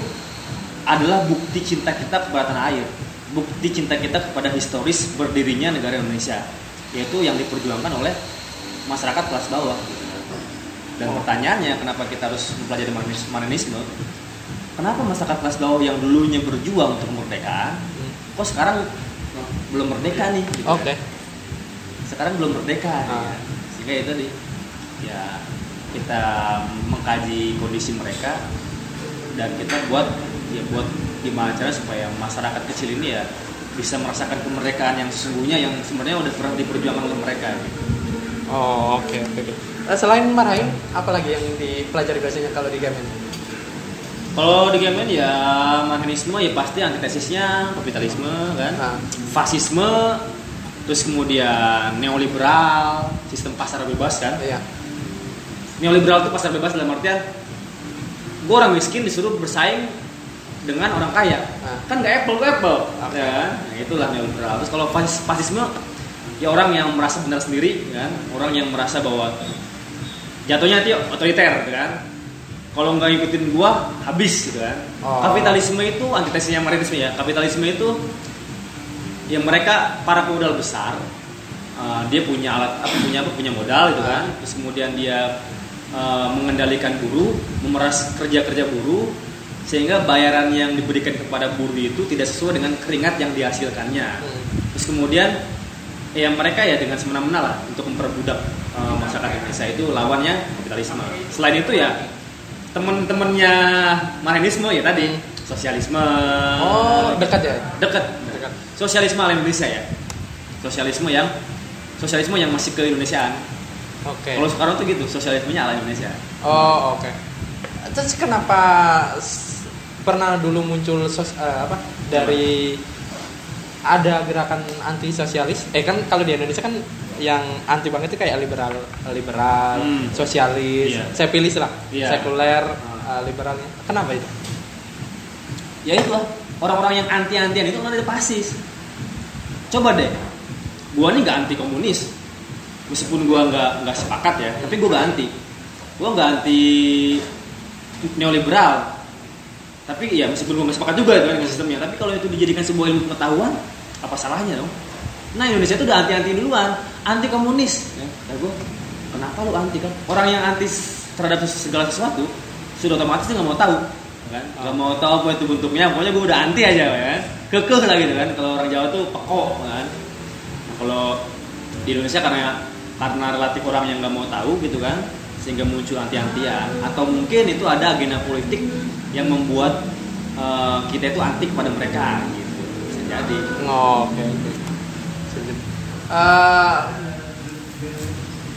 adalah bukti cinta kita kepada tanah air bukti cinta kita kepada historis berdirinya negara Indonesia yaitu yang diperjuangkan oleh masyarakat kelas bawah. Dan pertanyaannya kenapa kita harus mempelajari Marxis- marxisme kenapa masyarakat kelas bawah yang dulunya berjuang untuk kemerdekaan Hmm. kok sekarang belum merdeka nih gitu kan. Oke. sekarang belum merdeka Ah. ya. sehingga itu tadi ya kita mengkaji kondisi mereka dan kita buat ya buat gimana cara supaya masyarakat kecil ini ya bisa merasakan kemerdekaan yang sesungguhnya yang sebenarnya udah pernah diperjuangkan oleh mereka gitu. Oh, oke oke. oke. Eh, selain marahin, apa lagi yang dipelajari biasanya kalau di game ini? Kalau di Gemen ya marxisme ya pasti antitesisnya kapitalisme kan, Nah. fasisme, terus kemudian neoliberal, sistem pasar bebas kan. Iya. Neoliberal itu pasar bebas dalam artian gue orang miskin disuruh bersaing dengan orang kaya, Nah. kan nggak apple to apple, Oke. ya kan? Nah, itulah neoliberal. Terus kalau fasis- fasisme ya orang yang merasa benar sendiri, kan? Orang yang merasa bahwa jatuhnya itu otoriter, kan? Kalau nggak ngikutin gua habis gitu kan. Oh. Kapitalisme itu antitesisnya marxisme ya. Kapitalisme itu ya mereka para feudal besar uh, dia punya alat apa punya apa punya modal gitu kan. Terus kemudian dia uh, mengendalikan buruh, memeras kerja-kerja buruh sehingga bayaran yang diberikan kepada buruh itu tidak sesuai dengan keringat yang dihasilkannya. Terus kemudian ya mereka ya dengan semena-mena lah untuk memperbudak uh, masyarakat Indonesia itu lawannya kapitalisme. Selain itu ya temen-temennya Marxisme ya tadi sosialisme. Oh, dekat ya? dekat. Dekat. Sosialisme ala Indonesia ya. Sosialisme yang sosialisme yang masih ke Indonesiaan. Oke. Kalau sekarang tuh gitu, sosialismenya ala Indonesia. Oh, oke. Terus kenapa pernah dulu muncul sos, eh, apa dari ada gerakan anti sosialis? Eh kan kalau di Indonesia kan yang anti banget itu kayak liberal, liberal, Hmm. sosialis. Iya. Saya pilih lah, Iya. sekuler, eh, liberalnya. Kenapa itu? ya itu lah orang-orang yang anti-antian itu kan ada pasis coba deh gua nih nggak anti komunis meskipun gua nggak nggak sepakat ya tapi gua nggak anti gua nggak anti neoliberal tapi ya meskipun gua nggak sepakat juga dengan sistemnya tapi kalau itu dijadikan sebuah ilmu pengetahuan apa salahnya dong nah Indonesia itu udah anti-anti duluan anti komunis. Ya gua kenapa lu anti kan? Orang yang anti terhadap segala sesuatu sudah otomatis dia nggak mau tahu kan? Nggak mau tahu apa itu bentuknya pokoknya gue udah anti aja kan? Kekeh lah gitu kan kalau orang Jawa tuh pekok kan? Nah, kalau di Indonesia karena karena relatif orang yang nggak mau tahu gitu kan sehingga muncul anti-antian atau mungkin itu ada agenda politik yang membuat eh, kita itu anti kepada mereka gitu. Bisa jadi. Oh, oke oke. Eh,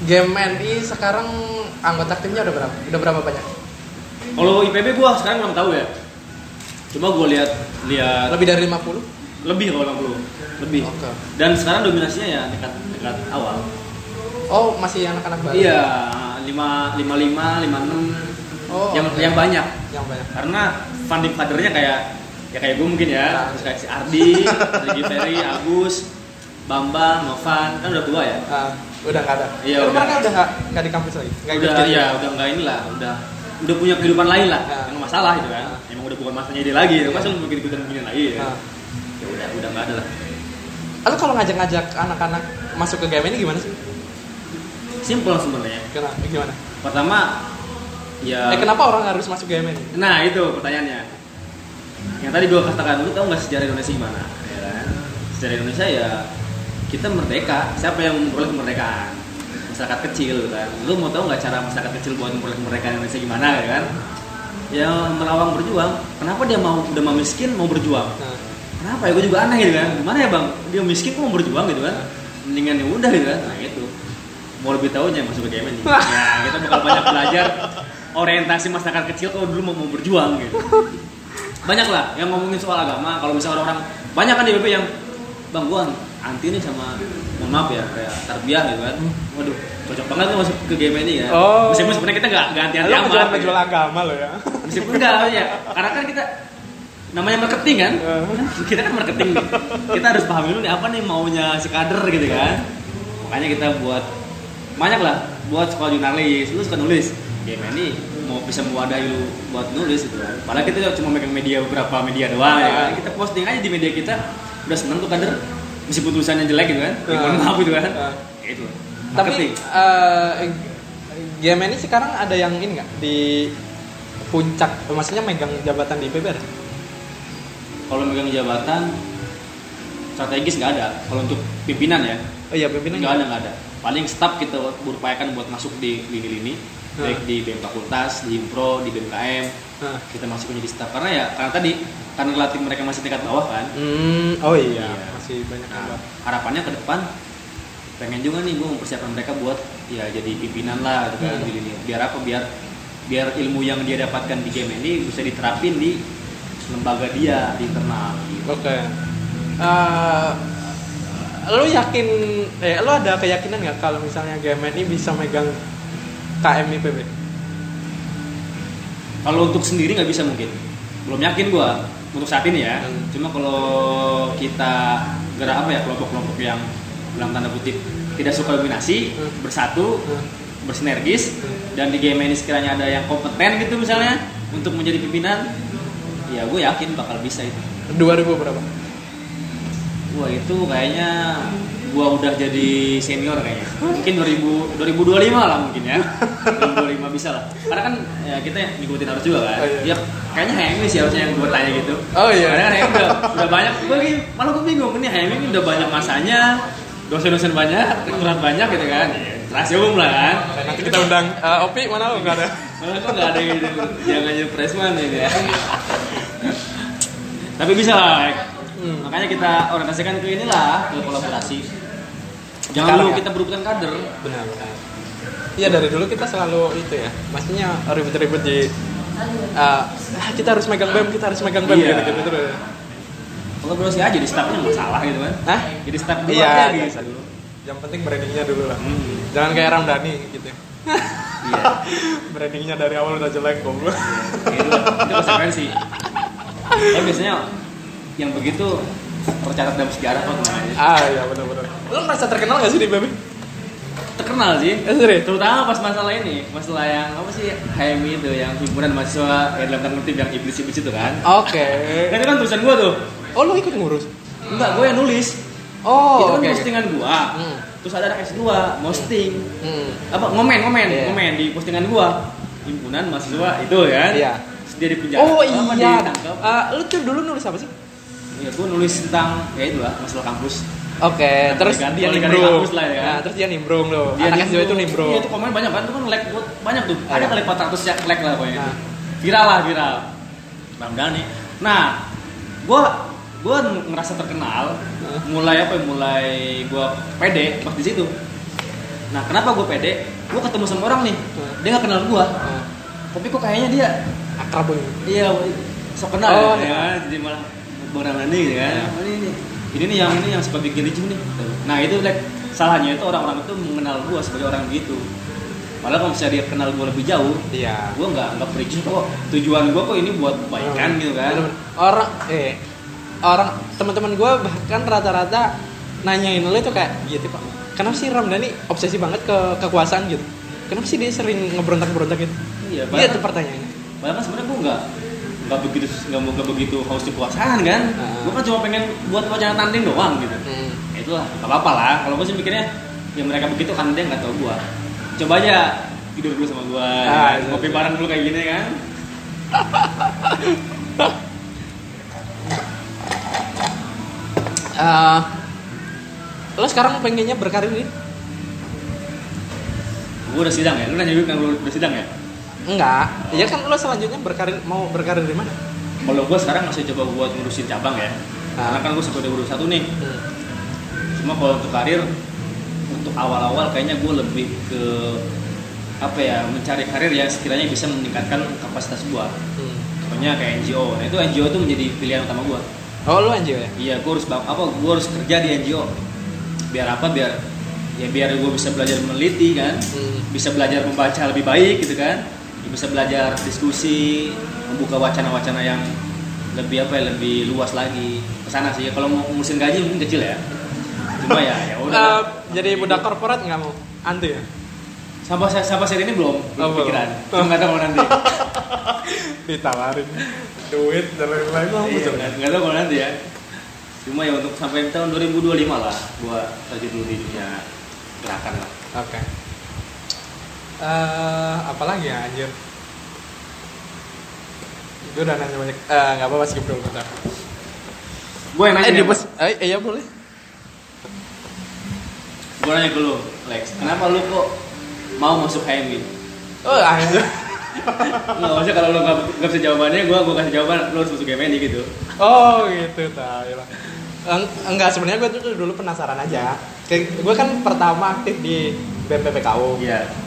game NI sekarang anggota timnya udah berapa? Udah berapa banyak? kalau IPB gua sekarang belum tahu ya cuma gua lihat lihat Lebih dari 50? lebih kalau 60 lebih Oke. dan sekarang dominasinya ya dekat dekat awal Oh, masih anak-anak baru. Iya, lima lima lima lima enam Oh, yang oke. yang banyak Yang banyak. karena funding fathernya kayak ya kayak gue mungkin ya Nah. terus kayak si Ardi, [laughs] Regi Ferry, Agus, Bambang, Novan kan udah tua ya Ah, udah nggak ada. Iya, udah. mereka udah nggak nggak di kampus lagi. Nggak ikut udah jadi. ya udah nggak inilah udah udah punya kehidupan lain lah Nah. yang masalah itu kan Nah. emang udah bukan masanya dia lagi Iya. masa lu bikin ikutan begini lagi ya Nah. ya udah udah nggak ada lah Lalu kalau ngajak-ngajak anak-anak masuk ke game ini gimana sih? simple sebenarnya Kenapa? Gimana? pertama ya Eh kenapa orang harus masuk game ini? Nah itu pertanyaannya. Yang tadi gue katakan, lu tau nggak sejarah Indonesia gimana? Ya kan? Sejarah Indonesia ya kita merdeka. Siapa yang memperoleh kemerdekaan? Masyarakat kecil kan. Lu mau tau nggak cara masyarakat kecil buat memperoleh kemerdekaan Indonesia gimana ya kan? Ya melawang berjuang. Kenapa dia mau udah mau miskin mau berjuang? Nah, Kenapa ya? Gue juga aneh gitu kan. Gimana ya bang? Dia miskin kok mau berjuang gitu kan? Mendingan ya udah gitu kan. Nah itu. Mau lebih tahunya masuk ke ini. Nah [laughs] kita bakal banyak belajar orientasi masyarakat kecil kalau dulu mau, mau berjuang gitu. [laughs] Banyak lah yang ngomongin soal agama. Kalau misalnya orang banyak kan di BP yang bang gua anti nih sama mohon maaf ya kayak tarbiyah gitu kan. Waduh cocok banget tuh masuk ke game ini ya. Oh. Meskipun sebenarnya kita nggak anti-anti Lu amat. menjual gitu. menjual agama lo ya. Meskipun enggak ya, karena kan kita namanya marketing kan, kita kan marketing nih. Kita harus paham dulu nih apa nih maunya si kader gitu kan. Makanya kita buat banyak lah buat sekolah jurnalis, lu suka nulis. Game ini mau bisa mewadahi lu buat nulis gitu kan. Padahal kita cuma megang media beberapa media doang ya kan. Kita posting aja di media kita udah seneng tuh kader meskipun tulisannya jelek gitu kan. Ya, mohon maaf gitu kan. Ah. Ya itu. Tapi eh, game ini sekarang ada yang ini nggak di puncak, maksudnya megang jabatan di IPB ada? kalau megang jabatan strategis nggak ada. Kalau untuk pimpinan ya, Oh iya pimpinan nggak ada nggak ada paling staff kita berupayakan buat masuk di lini-lini Hmm. baik di BEM fakultas di Impro di BMKM Nah. kita masuk menjadi staff karena ya karena tadi karena relatif mereka masih tingkat bawah kan Hmm, oh iya, Iya. masih banyak nah, buat. harapannya ke depan pengen juga nih gue mempersiapkan mereka buat ya jadi pimpinan lah gitu kan Hmm. di lini biar apa biar biar ilmu yang dia dapatkan di game ini bisa diterapin di lembaga dia di internal gitu. Oke. Eh, lo yakin, eh lo ada keyakinan nggak kalau misalnya game ini bisa megang KM IPB? Kalau untuk sendiri nggak bisa mungkin. Belum yakin gua untuk saat ini ya. Hmm. Cuma kalau kita gerak apa ya kelompok-kelompok yang dalam tanda kutip tidak suka dominasi, Hmm. bersatu, Hmm. bersinergis Hmm. dan di game ini sekiranya ada yang kompeten gitu misalnya untuk menjadi pimpinan, ya gue yakin bakal bisa itu. 2000 berapa? Wah itu kayaknya gua udah jadi senior kayaknya. Mungkin 2000 2025 lah mungkin ya. 2025 bisa lah. Karena kan ya kita ngikutin harus juga kan. Oh, iya. Ya kayaknya Hemi sih harusnya yang gua tanya gitu. Oh, iya. Karena kan Hemi udah, udah banyak gua lagi- malah gua bingung ini Hemi ini udah banyak masanya dosen-dosen banyak, rektorat banyak gitu kan. Rahasia umum lah kan. Nanti kita undang eh, Opi mana lo nggak ada. Malah kok nggak ada yang jangan jadi pressman ini ya. Tapi bisa lah. Hmm. Makanya kita orientasikan ke inilah ke kolaborasi. Jangan Sekarang dulu ya? kita berebutan kader. Benar benar. Iya dari dulu kita selalu itu ya. Maksudnya ribet-ribet di ah, kita harus megang bem, kita harus megang bem Iya. gitu gitu terus. Kolaborasi aja di staffnya nggak masalah gitu kan. Hah? Jadi staff dulu Iya, aja biasa gitu. dulu. Yang penting brandingnya dulu lah. Hmm. Jangan kayak Ramdhani gitu. Iya. [laughs] brandingnya dari awal udah jelek goblok. itu itu konsekuensi tapi biasanya yang begitu tercatat dalam sejarah kok namanya ah iya benar-benar. Lo merasa terkenal gak sih di BEM? terkenal sih Eh serius? terutama pas masalah ini masalah yang apa sih HMI itu yang himpunan mahasiswa yang dalam tanda kutip yang iblis-iblis itu kan Oke. kan itu kan tulisan gua tuh Oh lo ikut ngurus? enggak gua yang nulis Oh itu kan oke. postingan gua Hmm. terus ada anak S2 posting Hmm. apa ngomen ngomen Iya. ngomen di postingan gua himpunan mahasiswa itu kan Iya. Terus dia di penjara Oh iya. ditangkap Ah, lu tuh dulu nulis apa sih? Ya gua nulis tentang ya itu lah masalah kampus Oke, Nah, terus ganti- dia nimbrung. kampus lah ya kan? Nah, terus dia nimbrung loh. Dia Anak S2 itu nimbrung. nimbrung. Iya itu komen banyak kan, itu kan like buat banyak tuh. Ada Iya. kali 400 ya like lah pokoknya. Nah. Viral lah viral. Bang Dani. Nah, gua gua ngerasa terkenal mulai apa ya, mulai gua pede pas di situ. Nah, kenapa gua pede? Gua ketemu sama orang nih. Hah? Dia nggak kenal gua. Ah, Tapi kok kayaknya dia akrab banget. iya sok kenal Oh, ya, iya. kan? Jadi malah Bang Ramani gitu kan. Iya. Oh, ini, ini, ini nih yang ini yang suka bikin ricuh nih. Nah, itu like salahnya itu orang-orang itu mengenal gua sebagai orang gitu. Padahal kalau misalnya dia kenal gua lebih jauh, Iya. gua nggak nggak prejudice kok. Tujuan gua kok ini buat kebaikan gitu kan. Orang eh orang teman-teman gue bahkan rata-rata nanyain lu itu kayak gitu pak. Kenapa sih Ramdhani obsesi banget ke kekuasaan gitu? Kenapa sih dia sering ngeberontak-berontak gitu? Iya, Iya padahal, tuh pertanyaannya. padahal kan sebenarnya gua nggak nggak begitu nggak mau begitu haus kekuasaan kan. Nah. Gua kan cuma pengen buat wacana tanding doang gitu. Hmm. Ya itulah nggak apa-apa lah kalau gue sih mikirnya ya mereka begitu kan dia nggak tahu gua coba aja tidur dulu sama gua Ah, ya, iya. ngopi bareng dulu kayak gini kan [laughs] Eh, lo sekarang pengennya berkarir di? gua udah sidang ya lu nanya dulu kan udah sidang ya Enggak. Iya kan lo selanjutnya berkarir mau berkarir di mana? kalau gua sekarang masih coba buat ngurusin cabang ya Ah. karena kan gua sudah urus satu nih Hmm. cuma kalau untuk karir untuk awal-awal kayaknya gua lebih ke apa ya mencari karir yang sekiranya bisa meningkatkan kapasitas gua Hmm. contohnya kayak NGO nah itu NGO itu menjadi pilihan utama gua Oh lo NGO ya? Iya, gue harus apa? Gue harus kerja di NGO. Biar apa? Biar ya biar gue bisa belajar meneliti kan, Hmm. bisa belajar membaca lebih baik gitu kan, bisa belajar diskusi, membuka wacana-wacana yang lebih apa ya? Lebih luas lagi ke sana sih. Kalau mau ngurusin gaji mungkin kecil ya. Cuma ya ya udah. Eh, jadi budak korporat nggak mau? Anti ya? sampai sampai saat ini belum belum Oh, belum. pikiran. Cuma nggak tahu nanti. [laughs] Ditawarin duit dan lain-lain lo Iya, nggak tahu kalau nanti ya. Cuma ya untuk sampai tahun 2025 lah, gua target dulu di dunia gerakan lah. Oke. Eh, apa lagi ya anjir? Gue udah nanya banyak. Eh, nggak apa-apa skip dulu bentar. Gue yang nanya. Eh, di ya, bos. Eh, iya boleh. Gue nanya ke lu, Lex, kenapa lu kok mau masuk HMI? Oh, anjir. [laughs] Nggak maksudnya kalau lu nggak nggak bisa jawabannya, gue gue kasih jawaban, lu harus masuk HMI gitu. Oh, gitu lah. Eng- Enggak, sebenarnya gue tuh dulu penasaran aja. Kayak gue kan pertama aktif di BMPPKU. Iya.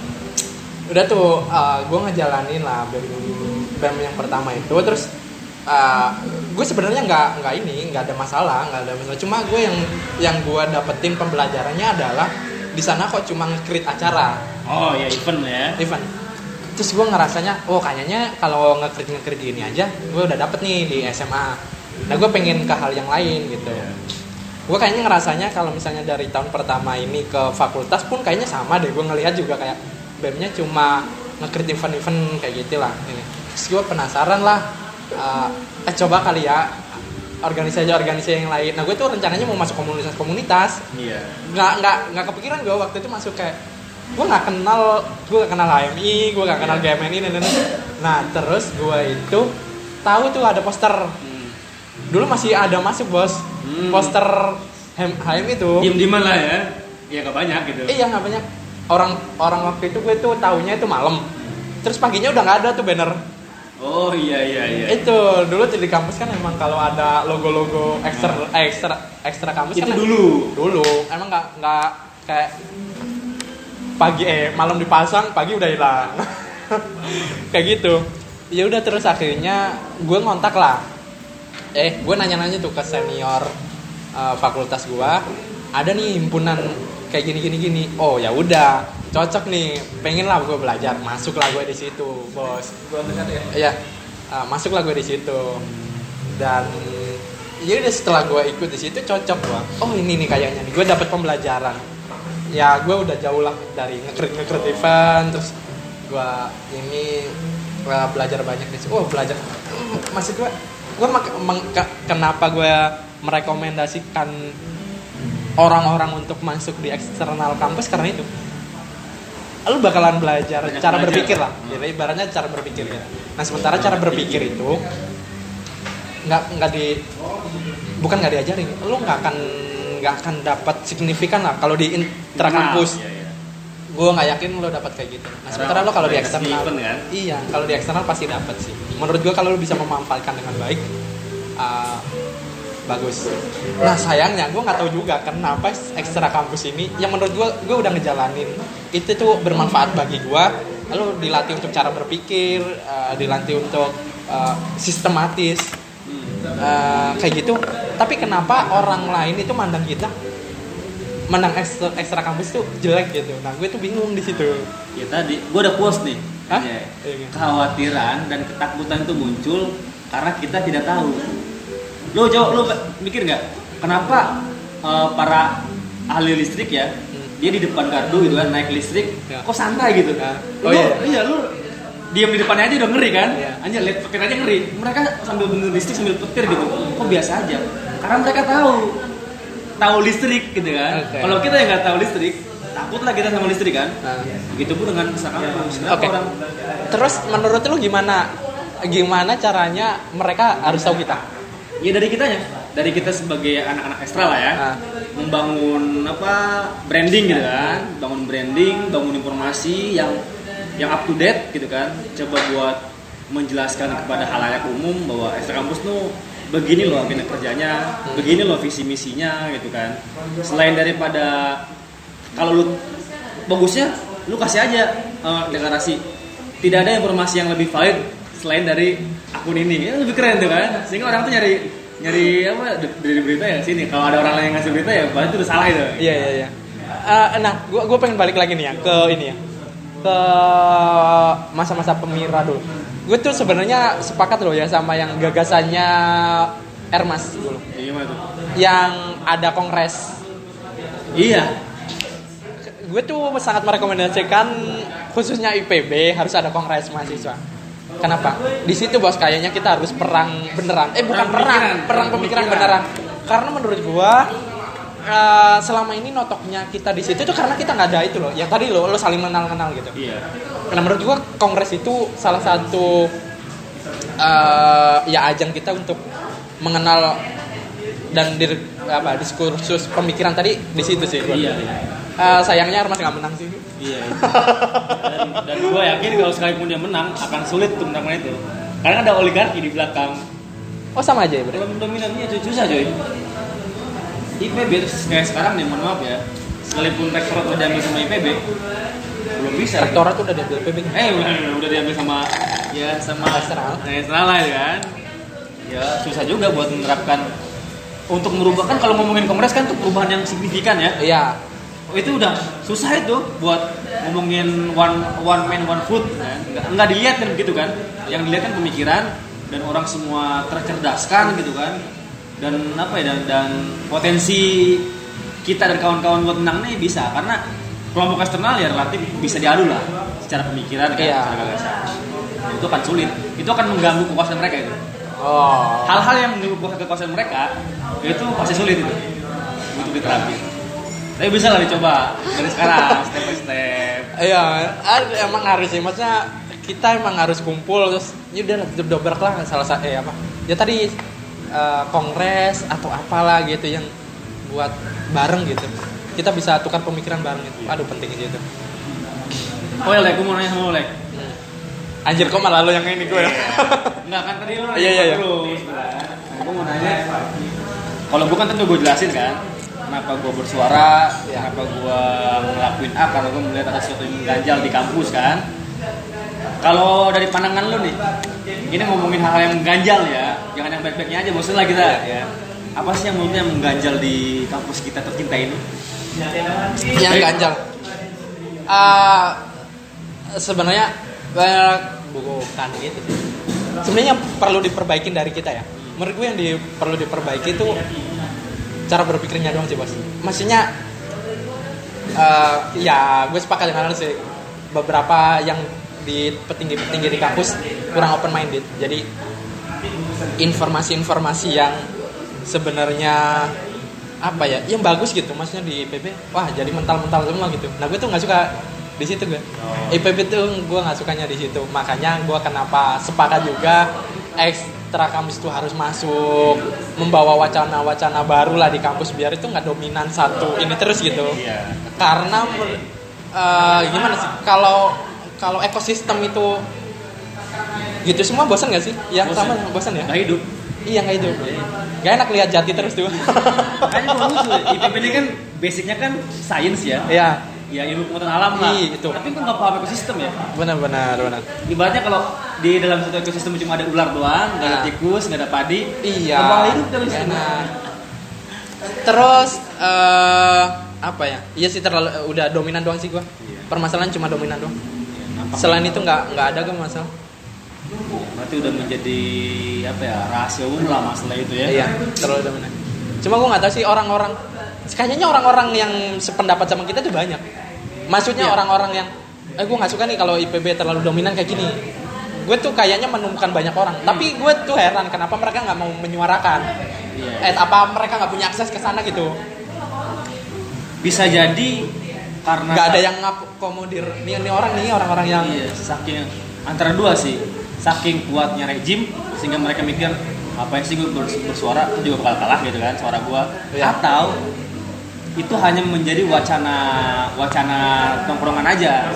Udah tuh gue ngejalanin lah BEM, BEM yang pertama itu. Terus gue sebenarnya nggak nggak ini nggak ada masalah nggak ada masalah. Cuma gue yang yang gue dapetin pembelajarannya adalah di sana kok cuma nge-create acara. Oh ya event ya. event. Terus gue ngerasanya oh kayaknya kalau nge-create nge-create gini aja gue udah dapet nih di SMA nah gue pengen ke hal yang lain gitu. Iya. gue kayaknya ngerasanya kalau misalnya dari tahun pertama ini ke fakultas pun kayaknya sama deh. Gue ngelihat juga kayak BEM-nya cuma nge-create event-event kayak gitu lah ini terus gue penasaran lah uh, eh coba kali ya organisasi-organisasi yang lain nah gue tuh rencananya mau masuk komunitas-komunitas Iya. nggak nggak nggak kepikiran gue waktu itu masuk kayak gue nggak kenal gue nggak kenal HMI gue nggak kenal Iya. GMNI dan lain-lain. nah terus gue itu tahu tuh ada poster Hmm. dulu masih ada masuk bos Hmm. poster HM, HM itu diem dieman lah ya ya gak banyak gitu iya nggak banyak orang orang waktu itu gue tuh tahunya itu malam. Terus paginya udah nggak ada tuh banner. Oh iya iya iya. Itu dulu di kampus kan emang kalau ada logo-logo ekstra eh, ekstra ekstra kampus itu kan dulu? Dulu. Emang nggak nggak kayak pagi eh malam dipasang pagi udah hilang. [laughs] Kayak gitu. Ya udah terus akhirnya gue ngontak lah. Eh gue nanya-nanya tuh ke senior uh, fakultas gue ada nih himpunan kayak gini gini gini. Oh ya udah. Cocok nih. Pengen lah gue belajar. Masuk lah gue di situ bos. Gua dekat ya? Iya, uh, masuklah gue di situ. Dan ya udah setelah gue ikut di situ cocok gue. Oh ini nih kayaknya nih. Gue dapat pembelajaran. Ya gue udah jauh lah dari ngekrit ngekrit event. Terus gue ini gua belajar banyak di situ. Oh belajar, maksud gue gue kenapa gue merekomendasikan orang-orang untuk masuk di eksternal kampus karena itu. Lu bakalan belajar Banyak cara belajar. berpikir lah. Jadi ibaratnya cara berpikir. Ya nah sementara cara berpikir itu nggak nggak di bukan nggak diajarin. Lu nggak akan nggak akan dapat signifikan lah kalau di intra kampus. Nah, iya, iya. gue nggak yakin lo dapat kayak gitu. Nah sementara lo kalau di eksternal kan? iya kalau di eksternal pasti dapat sih. Menurut gue kalau lo bisa memanfaatkan dengan baik uh, bagus nah sayangnya gue nggak tahu juga kenapa ekstra kampus ini yang menurut gue gue udah ngejalanin itu tuh bermanfaat bagi gue lo dilatih untuk cara berpikir uh, dilatih untuk uh, sistematis uh, kayak gitu tapi kenapa orang lain itu mandang kita mandang ekstra, ekstra kampus tuh jelek gitu nah gue tuh bingung di situ ya tadi gua udah post nih Hah? Ya. Iya. kekhawatiran dan ketakutan itu muncul karena kita tidak tahu lo jauh lo mikir nggak kenapa eh, para ahli listrik ya dia di depan gardu gitu kan naik listrik Hmm. Ya. kok santai gitu Ya. Lo- Oh, iya. iya lu diam di depannya aja udah ngeri kan Iya. anjir lihat petir aja ngeri mereka sambil bener listrik sambil petir gitu kok biasa aja karena mereka tahu tahu listrik gitu kan Oke. kalau kita yang nggak tahu listrik takut lah kita sama listrik kan Nah. begitu pun dengan kesan kampus kenapa Oke. orang Terus menurut lu gimana? Gimana caranya mereka harus tahu kita? Ya dari kitanya. Dari kita sebagai anak-anak ekstra lah ya. Ah. membangun apa branding gitu kan. Bangun branding bangun informasi yang yang up to date gitu kan. Coba buat menjelaskan kepada halayak umum bahwa ekstra kampus tuh begini loh agenda kerjanya begini loh visi misinya gitu kan. Selain daripada kalau lu bagusnya lu kasih aja eh, deklarasi. Tidak ada informasi yang lebih valid selain dari akun ini ya lebih keren tuh kan sehingga orang tuh nyari nyari apa dari berita ya sini kalau ada orang lain yang ngasih berita ya berarti itu udah salah itu Iya iya iya. Eh, nah, gua gua pengen balik lagi nih ya ke ini ya. Ke masa-masa pemira dulu. Gue tuh sebenarnya sepakat loh ya sama yang gagasannya Ermas dulu. Ya, tuh Yang ada kongres. iya Gue tuh sangat merekomendasikan khususnya IPB harus ada kongres mahasiswa. Kenapa? Di situ bos kayaknya kita harus perang beneran. Eh bukan Perang perang, pemikiran. perang pemikiran beneran. Karena menurut gua eh, selama ini notoknya kita di situ tuh karena kita nggak ada itu loh. Yang tadi lo lo saling kenal-kenal gitu. iya Karena menurut gua kongres itu salah satu eh, ya ajang kita untuk mengenal dan dir, apa diskursus pemikiran tadi di situ sih. gua. iya Eh, sayangnya Armas nggak menang sih. iya dan, dan gue yakin kalau sekalipun dia menang akan sulit untuk menang itu karena ada oligarki di belakang Oh sama aja ya berarti. Belum dominannya cuy, susah coy. IPB kayak sekarang nih, mohon maaf ya. Sekalipun rektorat udah diambil sama IPB, belum bisa. Rektorat tuh udah diambil PB. Eh udah, udah, udah diambil sama ya sama Eksternal. Nah, lah ya kan. Ya susah juga buat menerapkan untuk merubah kan kalau ngomongin kongres kan untuk perubahan yang signifikan ya. Iya. Oh, itu udah susah itu buat ngomongin one one man one food. Kan. nggak, nggak dilihat kan begitu kan. Yang dilihat kan pemikiran dan orang semua tercerdaskan gitu kan. Dan apa ya dan, dan potensi kita dan kawan-kawan buat menang nih bisa. Karena kelompok eksternal ya relatif bisa diadu lah secara pemikiran kan Iya. secara gagasan. Itu akan sulit. Itu akan mengganggu kekuasaan mereka itu. Oh. hal-hal yang mengganggu kekuasaan mereka itu pasti sulit itu. Untuk diterapin tapi bisa lah dicoba dari sekarang step by step Iya, emang harus sih. Maksudnya kita emang harus kumpul terus ya udah dobrak lah salah satu eh apa. Ya tadi eh, kongres atau apalah gitu yang buat bareng gitu kita bisa tukar pemikiran bareng itu aduh penting aja itu Oh ya, Lek, gue mau nanya sama Lek. anjir kok malah lo yang ini gue ya Enggak kan tadi lo Iya, iya, iya. Gue mau nanya. Kalau gue kan tentu gue jelasin kan. Kenapa gue bersuara, Iya. kenapa gue ngelakuin A, karena gue melihat ada sesuatu yang mengganjal di kampus kan. Kalau dari pandangan lo nih, ini ngomongin hal-hal yang mengganjal ya, jangan yang baik-baiknya aja, lah kita ya. Apa sih yang menurutnya mengganjal di kampus kita tercinta ini? yang ganjal Ah, sebenarnya bukan gitu sebenarnya perlu diperbaikin dari kita ya menurut gue yang di, perlu diperbaiki itu cara berpikirnya doang sih bos. Maksudnya eh, ya gue sepakat dengan lo sih. Beberapa yang di petinggi-petinggi di kampus kurang open minded jadi informasi-informasi yang sebenarnya apa ya yang bagus gitu. Maksudnya di IPB wah jadi mental-mental semua gitu. Nah gue tuh nggak suka di situ gue IPB tuh gue nggak sukanya di situ. Makanya gue kenapa sepakat juga kampus itu harus masuk membawa wacana-wacana baru lah di kampus biar itu nggak dominan satu ini terus gitu Iya. karena eh, gimana sih kalau kalau ekosistem itu gitu semua bosan gak sih yang Bosan. sama bosan ya Gak hidup. iya nggak itu gak enak lihat jati terus tuh. IPB ini kan basicnya kan sains ya. iya Ya ilmu pengetahuan alam lah. Iya, itu. Tapi kan nggak paham ekosistem ya. benar-benar benar Ibaratnya kalau di dalam satu ekosistem cuma ada ular doang, nggak ada Nah. tikus, nggak ada padi. iya bakal hidup situ. benar. terus eh apa ya iya sih terlalu udah dominan doang sih gua Iya. permasalahan cuma dominan doang Nampak. selain itu nggak nggak ada gue masalah Berarti udah menjadi apa ya rahasia umum lah masalah itu ya. Iya, terlalu dominan. Cuma gue nggak tahu sih orang-orang, kayaknya orang-orang yang sependapat sama kita tuh banyak. Maksudnya Iya. orang-orang yang, eh gue nggak suka nih kalau IPB terlalu dominan kayak gini. Gue tuh kayaknya menemukan banyak orang. Tapi gue tuh heran kenapa mereka nggak mau menyuarakan. Iya. Eh apa mereka nggak punya akses ke sana gitu? Bisa jadi karena Nggak ada yang ngakomodir nih, nih orang nih orang-orang yang Iya, saking antara dua sih. Saking kuatnya rejim sehingga mereka mikir apa sih gue bers- bersuara itu juga bakal kalah gitu kan suara gua Iya. atau itu hanya menjadi wacana wacana tongkrongan aja.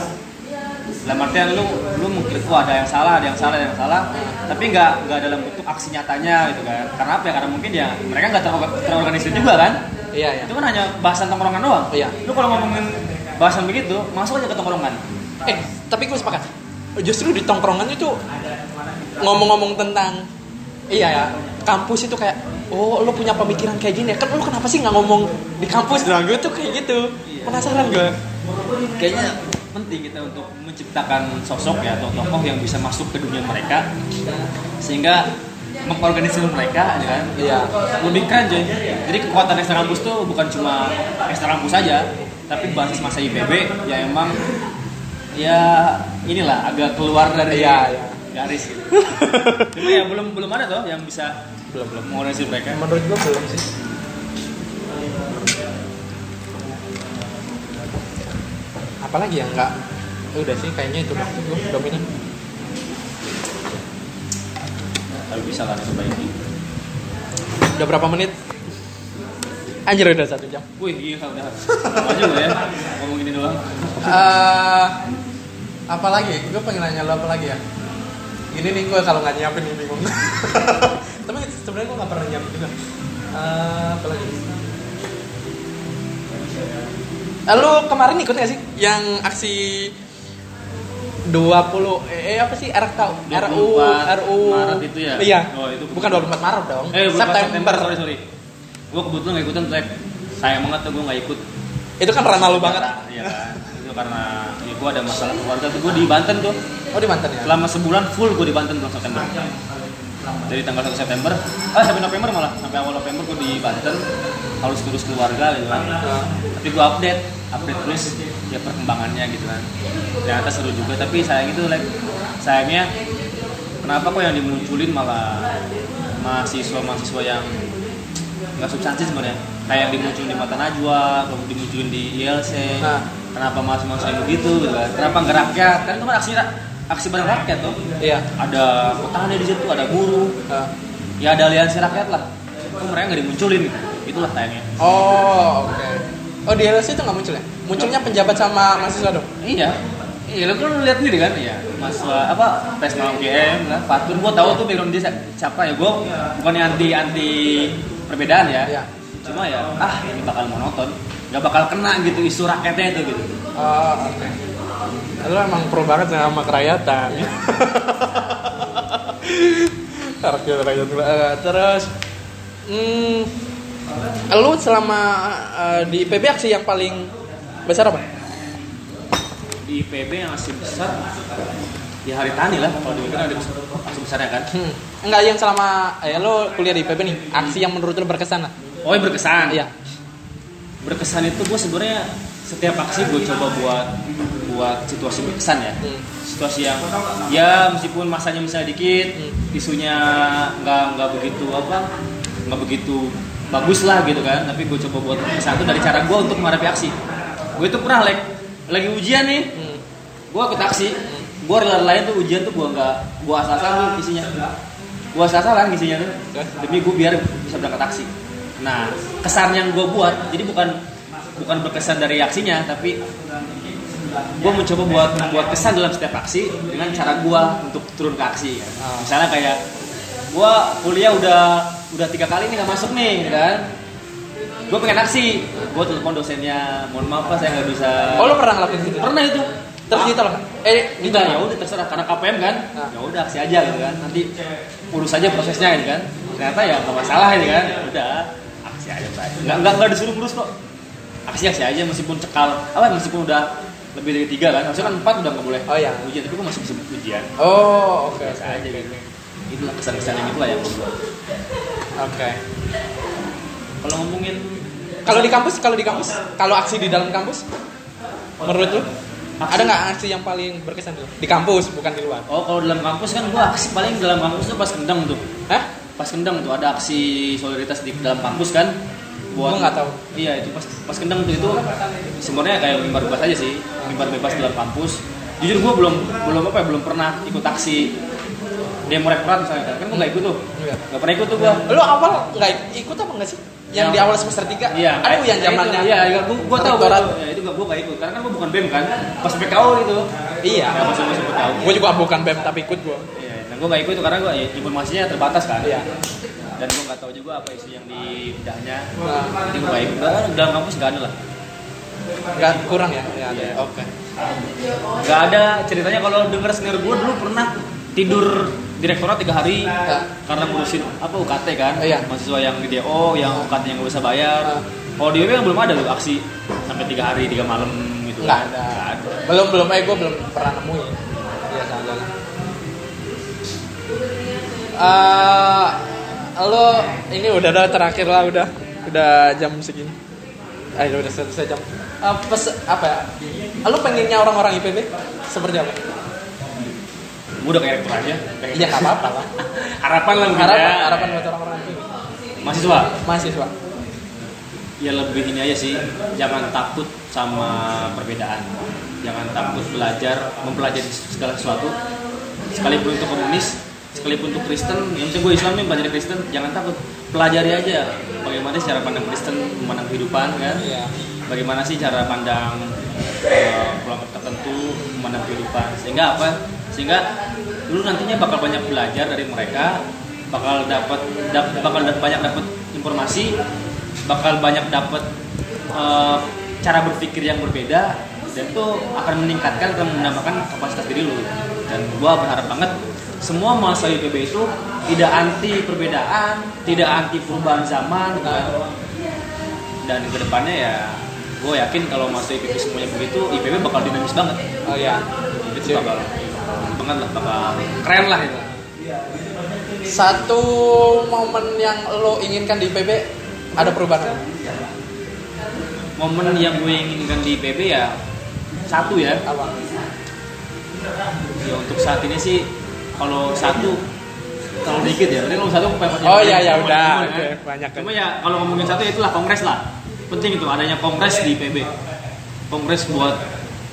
Dalam artian lu lu mungkin wah ada yang salah ada yang salah ada yang salah. Tapi nggak nggak dalam bentuk aksi nyatanya gitu kan. Karena apa ya? Karena mungkin ya mereka nggak ter- terorganisir juga kan? Iya ya. itu kan hanya bahasan tongkrongan doang. Iya. lu kalau ngomongin bahasan begitu masuk aja ke tongkrongan. Eh, tapi gue sepakat. Justru di tongkrongan itu ngomong-ngomong tentang iya ya, kampus itu kayak oh lo punya pemikiran kayak gini ya. Kan lo kenapa sih nggak ngomong di kampus? Dong gue tuh kayak gitu. Penasaran gue kayaknya penting kita untuk menciptakan sosok ya atau tokoh yang bisa masuk ke dunia mereka sehingga mengorganisir mereka ya kan? Iya. lebih keren coy jadi kekuatan ekstra kampus tuh bukan cuma ekstra kampus saja tapi basis masa IPB ya emang ya inilah agak keluar dari Iya, iya. garis gitu. [laughs] Cuma ya belum belum ada tuh yang bisa belum belum. Mengorganisir mereka? Menurut gue belum sih. Apalagi ya nggak udah sih kayaknya itu sih gue dominan. Tapi bisa kan diperbaiki udah berapa menit? Anjir udah satu jam. Wih iya udah. Lama juga ya ngomong ini doang. Eh, apa lagi? Gue pengen nanya lo apa lagi ya? Ini nih gue kalau nggak nyiapin nih bingung. [laughs] Sebenarnya gue nggak pernah nyiapin juga. Eh, apa lagi? Eh, lu kemarin ikut gak sih yang aksi 20 eh apa sih RK RU 24 RU Maret itu ya? Iya. Oh, itu bukan 24 Maret dong. Eh, September. September. Sorry, sorry. Gue kebetulan gak ikutan, Trek. Sayang banget tuh gue gak ikut. Itu kan ranah lu banget. Iya kan. Itu karena ya gue ada masalah keluarga tuh. Gue di Banten tuh. Oh di Banten ya. Selama sebulan full gue di Banten bulan September. Dari tanggal 1 September, ah sampai November malah. Sampai awal November gue di Banten. Harus terus keluarga gitu kan. Tapi gue update. Update terus ya perkembangannya gitu kan. Ternyata seru juga. Tapi sayang itu like, sayangnya kenapa kok yang dimunculin malah mahasiswa-mahasiswa yang nggak substansi sebenarnya kayak yang dimunculin di mata najwa atau dimunculin di ILC Nah. kenapa mahasiswa yang begitu gitu kan kenapa nggak rakyat kan itu kan aksi aksi bareng rakyat tuh Iya. ada petani di situ ada buruh Eh, ya ada aliansi rakyat lah. Itu mereka nggak dimunculin. Gitu itulah tayangnya. Oh, oke. Oh, di LSI itu nggak muncul ya? Munculnya penjabat sama mahasiswa dong? iya. Iya lo kan lihat sendiri kan? Iya. Masalah apa Presma UGM lah. Fatur gue tahu tuh background dia siapa. Ya? Gue bukannya anti anti perbedaan ya. Iya. cuma ya ah ini bakal monoton. Nggak bakal kena gitu isu rakyatnya itu gitu. Oh, oke. Lu emang pro banget sama kerakyatan. [laughs] Rakyat rakyat Eh, terus hmm, lu selama eh, di IPB aksi yang paling besar apa? di IPB yang masih besar ya hari tani lah kalau di kan ada masih besarnya kan Hmm. Enggak yang selama eh, lu kuliah di IPB nih, aksi yang menurut lu berkesan lah. oh yang berkesan Iya. berkesan itu gue sebenarnya setiap aksi gue coba buat buat situasi berkesan ya. Hmm. situasi yang ya meskipun masanya misalnya dikit Hmm. isunya nggak nggak begitu apa nggak begitu bagus lah gitu kan. Tapi gue coba buat berkesan itu dari cara gue untuk menghadapi aksi. Gue itu pernah like, lagi ujian nih. Hmm. gue ikut aksi. Gue rela lain tuh ujian tuh gue nggak gue asal-asalan tuh isinya. Gue asal-asalan isinya tuh. Demi gue biar bisa berangkat aksi. Nah kesan yang gue buat jadi bukan bukan berkesan dari aksinya tapi gue mencoba buat membuat kesan dalam setiap aksi dengan cara gue untuk turun ke aksi kan. Ah. misalnya kayak gue kuliah udah udah tiga kali nih nggak masuk nih gitu kan gue pengen aksi gue telepon dosennya mohon maaf pak saya nggak bisa Oh, lu pernah ngelakuin gitu? pernah itu Terus Ah, ditolak? Eh, enggak ya udah terserah karena KPM kan Nah. ya udah aksi aja gitu kan nanti urus aja prosesnya gitu kan ternyata ya nggak masalah ini kan udah aksi aja Pak. nggak nggak disuruh ngurus kok aksi aksi aja meskipun cekal apa meskipun udah lebih dari tiga kan harusnya kan empat udah nggak boleh Oh, iya. ujian tapi gue masih bisa ujian Oh, oke. biasa oke, aja oke, gitu itulah kesan-kesan yang itulah yang gue buat Oke. kalau ngomongin Kalau di kampus, kalau di kampus, kalau aksi di dalam kampus, menurut lu ada nggak aksi yang paling berkesan tuh di kampus bukan di luar? oh kalau dalam kampus kan gue aksi paling dalam kampus tuh pas kendang tuh Hah? pas kendang tuh ada aksi solidaritas di dalam kampus kan Gua nggak tahu. iya itu pas pas kendang tuh itu sebenarnya kayak mimbar bebas aja sih mimbar bebas dalam kampus jujur gue belum belum apa ya belum pernah ikut aksi demo rektorat misalnya kan kan gue nggak ikut tuh Iya. nggak pernah ikut tuh gue Lu awal nggak ikut apa nggak sih? Yang Yang- di awal semester 3 Iya, Aduh yang kayak zamannya. itu. Iya, iya, gua, gua tahu, gua. Ya, itu gua, gua gak ikut. Karena kan gua bukan BEM kan. Pas PKO gitu. Iya. Ya, masuk masuk PKO. Gue juga bukan BEM tapi ikut gue. Iya, nah gua gak ikut itu karena gua ya, informasinya terbatas kan. Iya. Dan gua gak tahu juga apa isu yang di bidangnya. Nah. Jadi ikut. Udah, dalam kampus gak ada lah. Nggak kurang ya? Ya ada. Iya. Oke. Gak ada ceritanya kalau denger senior gua dulu pernah tidur direktorat tiga hari Ya. karena ngurusin apa UKT kan Iya. mahasiswa yang di DO yang UKT yang gak bisa bayar Ya. kalau di kan belum ada loh aksi sampai tiga hari tiga malam gitu Nggak kan. ada. Nggak ada Belum belum eh gue belum pernah nemuin. Iya sama Eh, lo ini udah udah terakhir lah udah udah jam segini. Eh udah selesai jam. Eh, pes, apa ya? Lo pengennya orang-orang IPB seperti apa? gue udah kayak rektor aja pengen- Iya nggak apa-apa lah. harapan lah mungkin Harapan ya. harapan buat orang-orang IPB. mahasiswa Mahasiswa. ya lebih ini aja sih jangan takut sama perbedaan jangan takut belajar mempelajari segala sesuatu sekalipun itu komunis sekalipun itu Kristen yang penting gue Islam nih belajar Kristen jangan takut. Pelajari aja bagaimana sih cara pandang Kristen memandang kehidupan kan? Iya. bagaimana sih cara pandang kelompok tertentu memandang kehidupan. Sehingga apa? Sehingga lu nantinya bakal banyak belajar dari mereka bakal dapat dap- bakal banyak dapat informasi bakal banyak dapat eh, cara berpikir yang berbeda dan itu akan meningkatkan akan menambahkan kapasitas diri lu. Dan gua berharap banget semua mahasiswa IPB itu tidak anti perbedaan tidak anti perubahan zaman kan dan ke depannya ya gue yakin kalau mahasiswa IPB semuanya begitu IPB bakal dinamis banget. Oh iya. itu bakal banget lah bakal keren lah itu. Satu momen yang lo inginkan di IPB ada perubahan momen yang gue inginkan di IPB ya satu ya. Apa? ya untuk saat ini sih kalau satu terlalu dikit ya berarti kalau satu banyak Oh, iya, iya, banyak udah. kan. banyak cuma ya kalau ngomongin satu ya itulah kongres lah penting itu adanya kongres di IPB kongres buat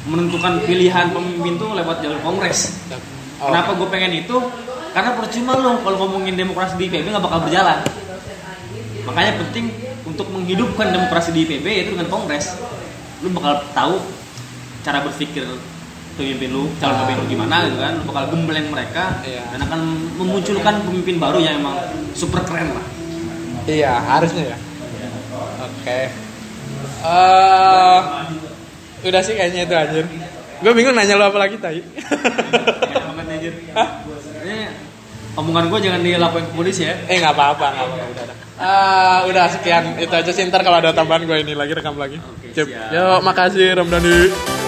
menentukan pilihan pemimpin tuh lewat jalur kongres Oh. Kenapa gue pengen itu? Karena percuma loh kalau ngomongin demokrasi di IPB nggak bakal berjalan. Makanya penting untuk menghidupkan demokrasi di IPB yaitu dengan kongres lu bakal tahu cara berpikir pemimpin lu calon pemimpin lu gimana gitu kan lu bakal gembleng mereka Iya. dan akan memunculkan pemimpin baru yang emang super keren lah Iya, harusnya ya. Oke. Eh, udah sih kayaknya itu anjir. Gue bingung nanya lo apa lagi tadi. Ini omongan gue jangan dilaporin ke polisi ya eh nggak apa-apa, nggak apa-apa. Udah. Eh, udah sekian itu aja sih ntar kalau ada tambahan gue ini lagi rekam lagi. Oke, siap. Yo, makasih Ramdhani.